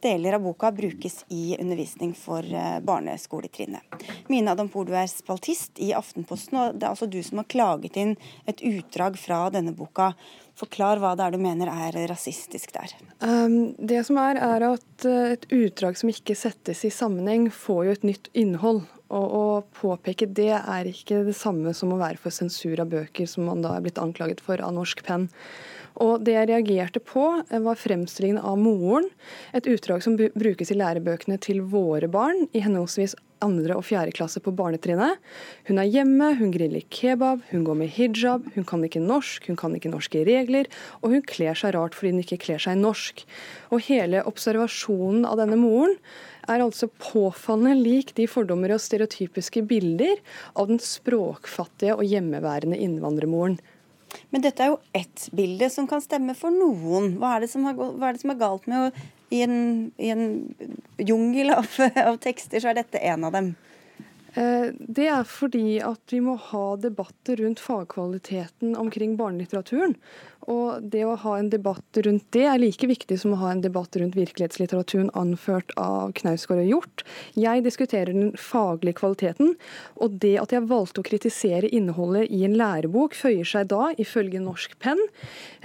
Deler av boka brukes i undervisning for eh, barneskoletrinnet. Mina Dampour, du er spaltist i Aftenposten, og det er altså du som har klaget inn et utdrag fra denne boka. Forklar hva det er du mener er rasistisk der. Um, det som er, er at eh, et utdrag som ikke settes i sammenheng, får jo et nytt innhold. Og å påpeke det er ikke det samme som å være for sensur av bøker, som man da er blitt anklaget for av Norsk Penn. Og Det jeg reagerte på, eh, var fremstillingen av moren. Et utdrag som brukes i lærebøkene til våre barn i henholdsvis andre og fjerde klasse på barnetrinnet. Hun er hjemme, hun griller kebab, hun går med hijab, hun kan ikke norsk, hun kan ikke norske regler, og hun kler seg rart fordi hun ikke kler seg norsk. Og hele observasjonen av denne moren er altså påfallende lik de fordommer og stereotypiske bilder av den språkfattige og hjemmeværende innvandrermoren. Men dette er jo ett bilde som kan stemme for noen. Hva er det som er, det som er galt med å i en, i en jungel av, av tekster, så er dette en av dem? Eh, det er fordi at vi må ha debatter rundt fagkvaliteten omkring barnelitteraturen. Og det å ha en debatt rundt det er like viktig som å ha en debatt rundt virkelighetslitteraturen anført av Knausgård og Hjort. Jeg diskuterer den faglige kvaliteten, og det at jeg valgte å kritisere innholdet i en lærebok, føyer seg da, ifølge Norsk Penn,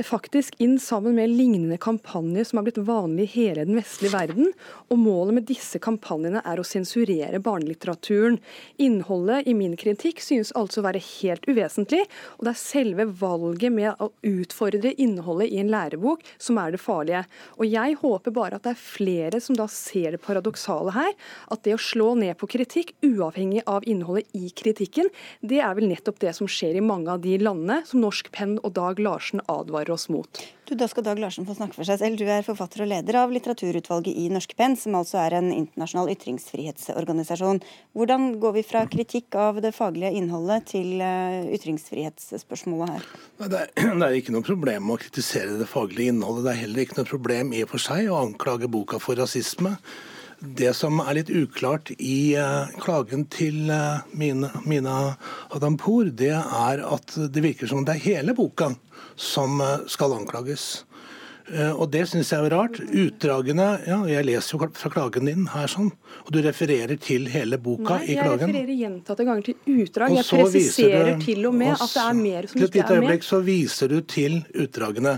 faktisk inn sammen med lignende kampanjer som har blitt vanlig i hele den vestlige verden. Og målet med disse kampanjene er å sensurere barnelitteraturen. Innholdet i min kritikk synes altså å være helt uvesentlig, og det er selve valget med å utfordre innholdet i en lærebok som er det farlige. Og Jeg håper bare at det er flere som da ser det paradoksale her. At det å slå ned på kritikk, uavhengig av innholdet i kritikken, det er vel nettopp det som skjer i mange av de landene som Norsk Penn og Dag Larsen advarer oss mot. Du, Da skal Dag Larsen få snakke for seg selv. Du er forfatter og leder av litteraturutvalget i Norsk Penn, som altså er en internasjonal ytringsfrihetsorganisasjon. Hvordan går vi fra kritikk av det faglige innholdet til eh, ytringsfrihetsspørsmålet her? Det er, det er ikke noe problem å kritisere det faglige innholdet. Det er heller ikke noe problem i og for seg å anklage boka for rasisme. Det som er litt uklart i uh, klagen til uh, Mina, Mina Adampour, det er at det virker som det er hele boka som uh, skal anklages. Og Det syns jeg er rart. Utdragene ja, Jeg leser jo fra klagen din her, sånn, og du refererer til hele boka Nei, i klagen. Jeg refererer gjentatte ganger til utdrag. Jeg presiserer du, til og med at det er mer som ikke er med. Et lite øyeblikk så viser du til utdragene.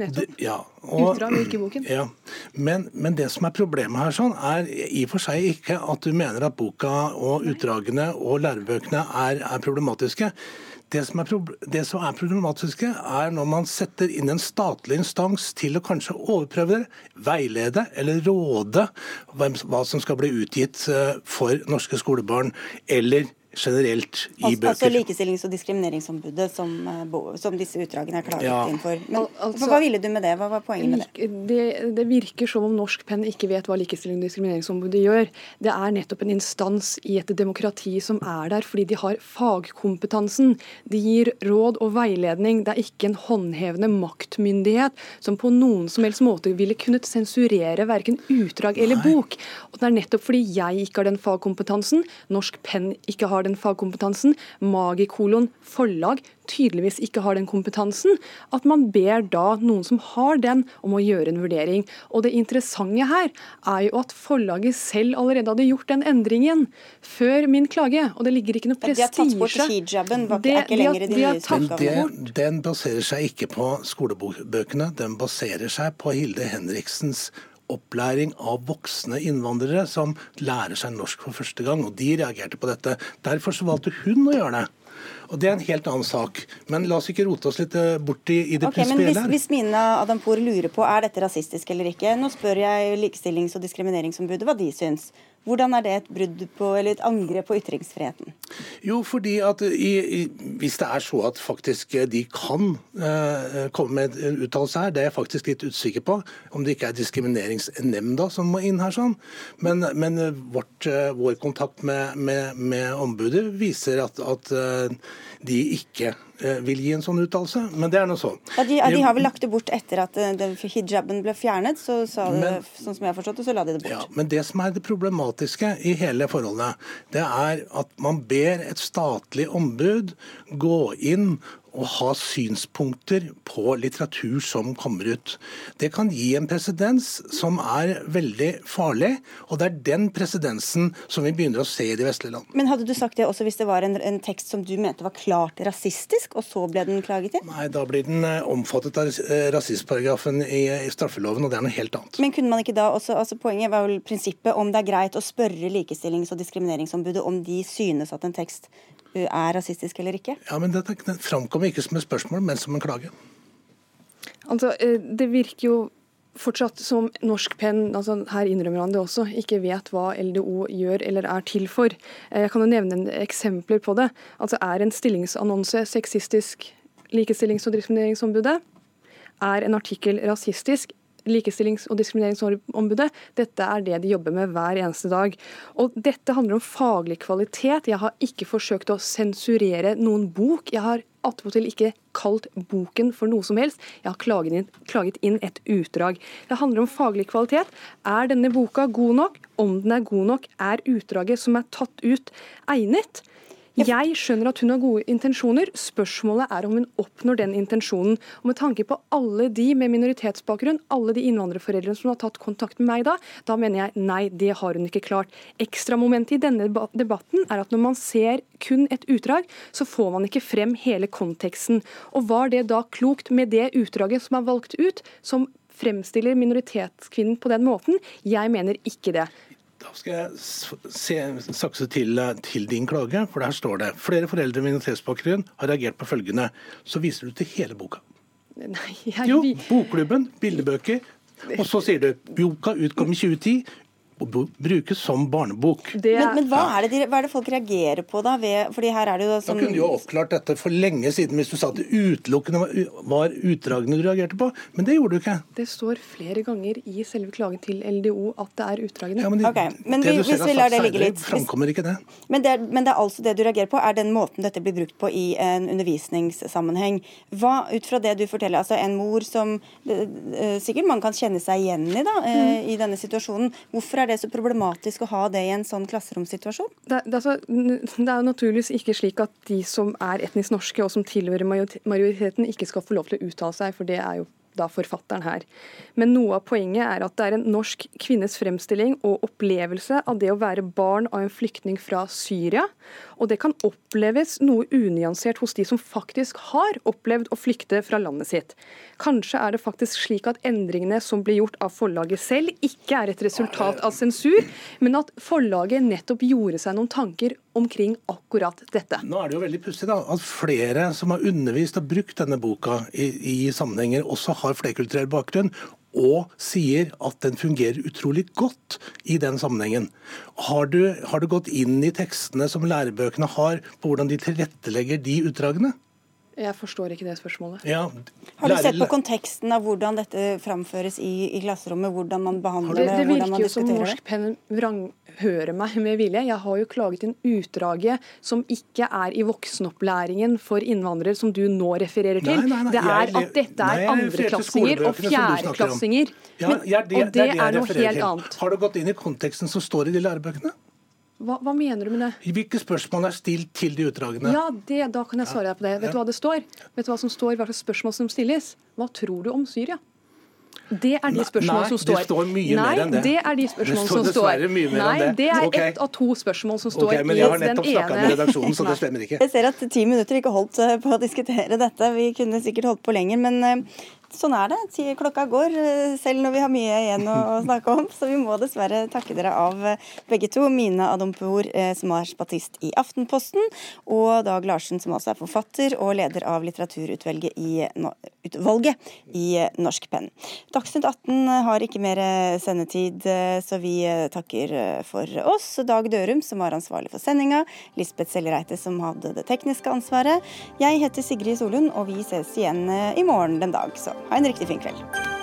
Nettopp. Ja, og, Utdrag ikke i boken. Ja. Men, men, det som er problemet her, sånn, er i og for seg ikke at du mener at boka og utdragene og lærebøkene er, er problematiske. Det som, er, det som er problematiske, er når man setter inn en statlig instans til å kanskje overprøve veilede eller råde hva som skal bli utgitt eh, for norske skolebarn, eller generelt i altså, bøker. Altså Likestillings- og diskrimineringsombudet, som, eh, som, disse utdragene er klaget ja. inn for. Men altså, hva ville du med det? Hva var poenget med det? det? det? virker som om Norsk Penn ikke vet hva Likestillings- og diskrimineringsombudet gjør. Det er nettopp en instans i et demokrati som er der fordi de har fagkompetansen. De gir råd og veiledning. Det er ikke en håndhevende maktmyndighet som på noen som helst måte ville kunnet sensurere verken utdrag eller Nei. bok. Og Det er nettopp fordi jeg ikke har den fagkompetansen, Norsk Penn ikke har har den fagkompetansen, Magikolon forlag tydeligvis ikke har den kompetansen, at man ber da noen som har den, om å gjøre en vurdering. Og Det interessante her er jo at forlaget selv allerede hadde gjort den endringen før min klage. Og det ligger ikke noe prestisje De har tatt bort hijaben, Det, er ikke lenger i de har tatt kort. Den baserer seg ikke på skolebøkene, den baserer seg på Hilde Henriksens opplæring av voksne innvandrere som lærer seg norsk for første gang. Og de reagerte på dette. Derfor så valgte hun å gjøre det. Og Det er en helt annen sak. Men la oss ikke rote oss litt eh, bort i, i det okay, prinsipielle. Hvis, hvis Mina Adampour lurer på er dette rasistisk eller ikke, nå spør jeg Likestillings- og diskrimineringsombudet hva de syns. Hvordan er det et brudd på, eller et angrep på ytringsfriheten? Jo, fordi at i, i, Hvis det er så at faktisk de kan eh, komme med en uttalelse her, det er jeg faktisk litt usikker på. Om det ikke er diskrimineringsnemnda som må inn her. sånn. Men, men vårt, uh, vår kontakt med, med, med, ombudet viser at, at de ikke eh, vil gi en sånn uttalelse. Men det er nå sånn. Ja, de, de, har vel lagt det bort etter at den hijaben ble fjernet, så sa det, sånn som jeg har forstått det, så la de det bort. Ja, men det som er det problematiske i hele forholdet, det er at man ber et statlig ombud gå inn å ha synspunkter på litteratur som kommer ut. Det kan gi en presedens som er veldig farlig, og det er den presedensen som vi begynner å se i de vestlige land. Men hadde du sagt det også hvis det var en, en, tekst som du mente var klart rasistisk, og så ble den klaget til? Nei, da blir den eh, omfattet av eh, rasistparagrafen i, i straffeloven, og det er noe helt annet. Men kunne man ikke da også, altså Poenget var vel prinsippet om det er greit å spørre Likestillings- og diskrimineringsombudet om de synes at en tekst er rasistisk eller ikke? Ja, men Dette det framkommer ikke som et spørsmål, men som en klage. Altså, eh, Det virker jo fortsatt som Norsk Penn, altså her innrømmer han det også, ikke vet hva LDO gjør eller er til for. Eh, jeg kan jo nevne eksempler på det. Altså Er en stillingsannonse sexistisk Likestillings- og diskrimineringsombudet? Er en artikkel rasistisk? Likestillings- og diskrimineringsombudet. Dette er det de jobber med hver eneste dag. Og Dette handler om faglig kvalitet. Jeg har ikke forsøkt å sensurere noen bok. Jeg har attpåtil ikke kalt boken for noe som helst. Jeg har klaget inn, klaget inn, et utdrag. Det handler om faglig kvalitet. Er denne boka god nok? Om den er god nok, er utdraget som er tatt ut, egnet? Jeg skjønner at hun har gode intensjoner. Spørsmålet er om hun oppnår den intensjonen. Og Med tanke på alle de med minoritetsbakgrunn, alle de innvandrerforeldrene som har tatt kontakt med meg da, da mener jeg nei, det har hun ikke klart. Ekstramomentet i denne debatten er at når man ser kun et utdrag, så får man ikke frem hele konteksten. Og Var det da klokt med det utdraget som er valgt ut, som fremstiller minoritetskvinnen på den måten? Jeg mener ikke det. Da skal jeg se, sakse til, til, din klage, for der står det flere foreldre med minoritetsbakgrunn har reagert på følgende. Så viser du til hele boka. Nei, jeg... Jo, Bokklubben, bildebøker. Og så sier du boka utkom i 2010 brukes som barnebok. Det, men, men hva, er det, hva, er det, folk reagerer på da? Ved, fordi her er det jo som... Da kunne du jo oppklart dette for lenge siden hvis du sa at det utelukkende var, utdragene du reagerte på, men det gjorde du ikke. Det står flere ganger i selve klagen til LDO at det er utdragene. Ja, men, det, okay, men det vi, du ser hvis vi lar det ligge litt framkommer ikke det. Men det, er, men det er altså det du reagerer på, er den måten dette blir brukt på i en undervisningssammenheng. Hva, ut fra det du forteller, altså en mor som sikkert man kan kjenne seg igjen i da, mm. i denne situasjonen, hvorfor er det så problematisk å ha det i en sånn klasseromsituasjon? Det, det, altså, det er jo naturligvis ikke slik at de som er etnisk norske og som tilhører majoriteten, ikke skal få lov til å uttale seg, for det er jo da forfatteren her. Men noe av poenget er at det er en norsk kvinnes fremstilling og opplevelse av det å være barn av en flyktning fra Syria. Og det kan oppleves noe unyansert hos de som faktisk har opplevd å flykte fra landet sitt. Kanskje er det faktisk slik at endringene som blir gjort av forlaget selv, ikke er et resultat av sensur, men at forlaget nettopp gjorde seg noen tanker omkring akkurat dette. Nå er det jo veldig pussig at flere som har undervist og brukt denne boka i, i sammenhenger, også har flerkulturell bakgrunn og sier at den fungerer utrolig godt i den sammenhengen. Har du, har du gått inn i tekstene som lærebøkene har, på hvordan de tilrettelegger de utdragene? Jeg forstår ikke det spørsmålet. Ja, har du sett på konteksten av hvordan dette framføres i, i klasserommet? Hvordan man behandler det? Det, det virker jo som Norsk Penn vranghører meg med vilje. Jeg har jo klaget inn utdraget som ikke er i voksenopplæringen for innvandrere, som du nå refererer til. Nei, nei, nei, det er at dette er andreklassinger og fjerdeklassinger. Ja, ja, det, og det, det er, det er noe helt annet. Har du gått inn i konteksten som står i de lærebøkene? Hva, hva, mener du med det? Hvilke spørsmål er stilt til de utdragene? Ja, det, Da kan jeg svare deg på det. Vet du hva det står? Vet du hva som står, hva slags spørsmål som stilles? Hva tror du om Syria? Det er de spørsmålene som står. Nei, det står mye Nei, mer enn det. det er de spørsmålene som står. Mye mer Nei, enn det. det er okay. ett av to spørsmål som står okay, men jeg har nettopp snakka med redaksjonen, så det stemmer ikke. Jeg ser at ti minutter ikke holdt eh, på å diskutere dette. Vi kunne sikkert holdt på lenger. Men eh, sånn er det. Klokka går, eh, selv når vi har mye igjen å snakke om. Så vi må dessverre takke dere av eh, begge to. Mina Adampour, eh, som er spatist i Aftenposten, og Dag Larsen, som også er forfatter og leder av litteraturutvalget i, i Norsk Penn. Dagsnytt 18 har ikke mer sendetid, så vi takker for oss. Dag Dørum, som var ansvarlig for sendinga. Lisbeth Sellereite, som hadde det tekniske ansvaret. Jeg heter Sigrid Solund, og vi ses igjen i morgen den dag. Så ha en riktig fin kveld.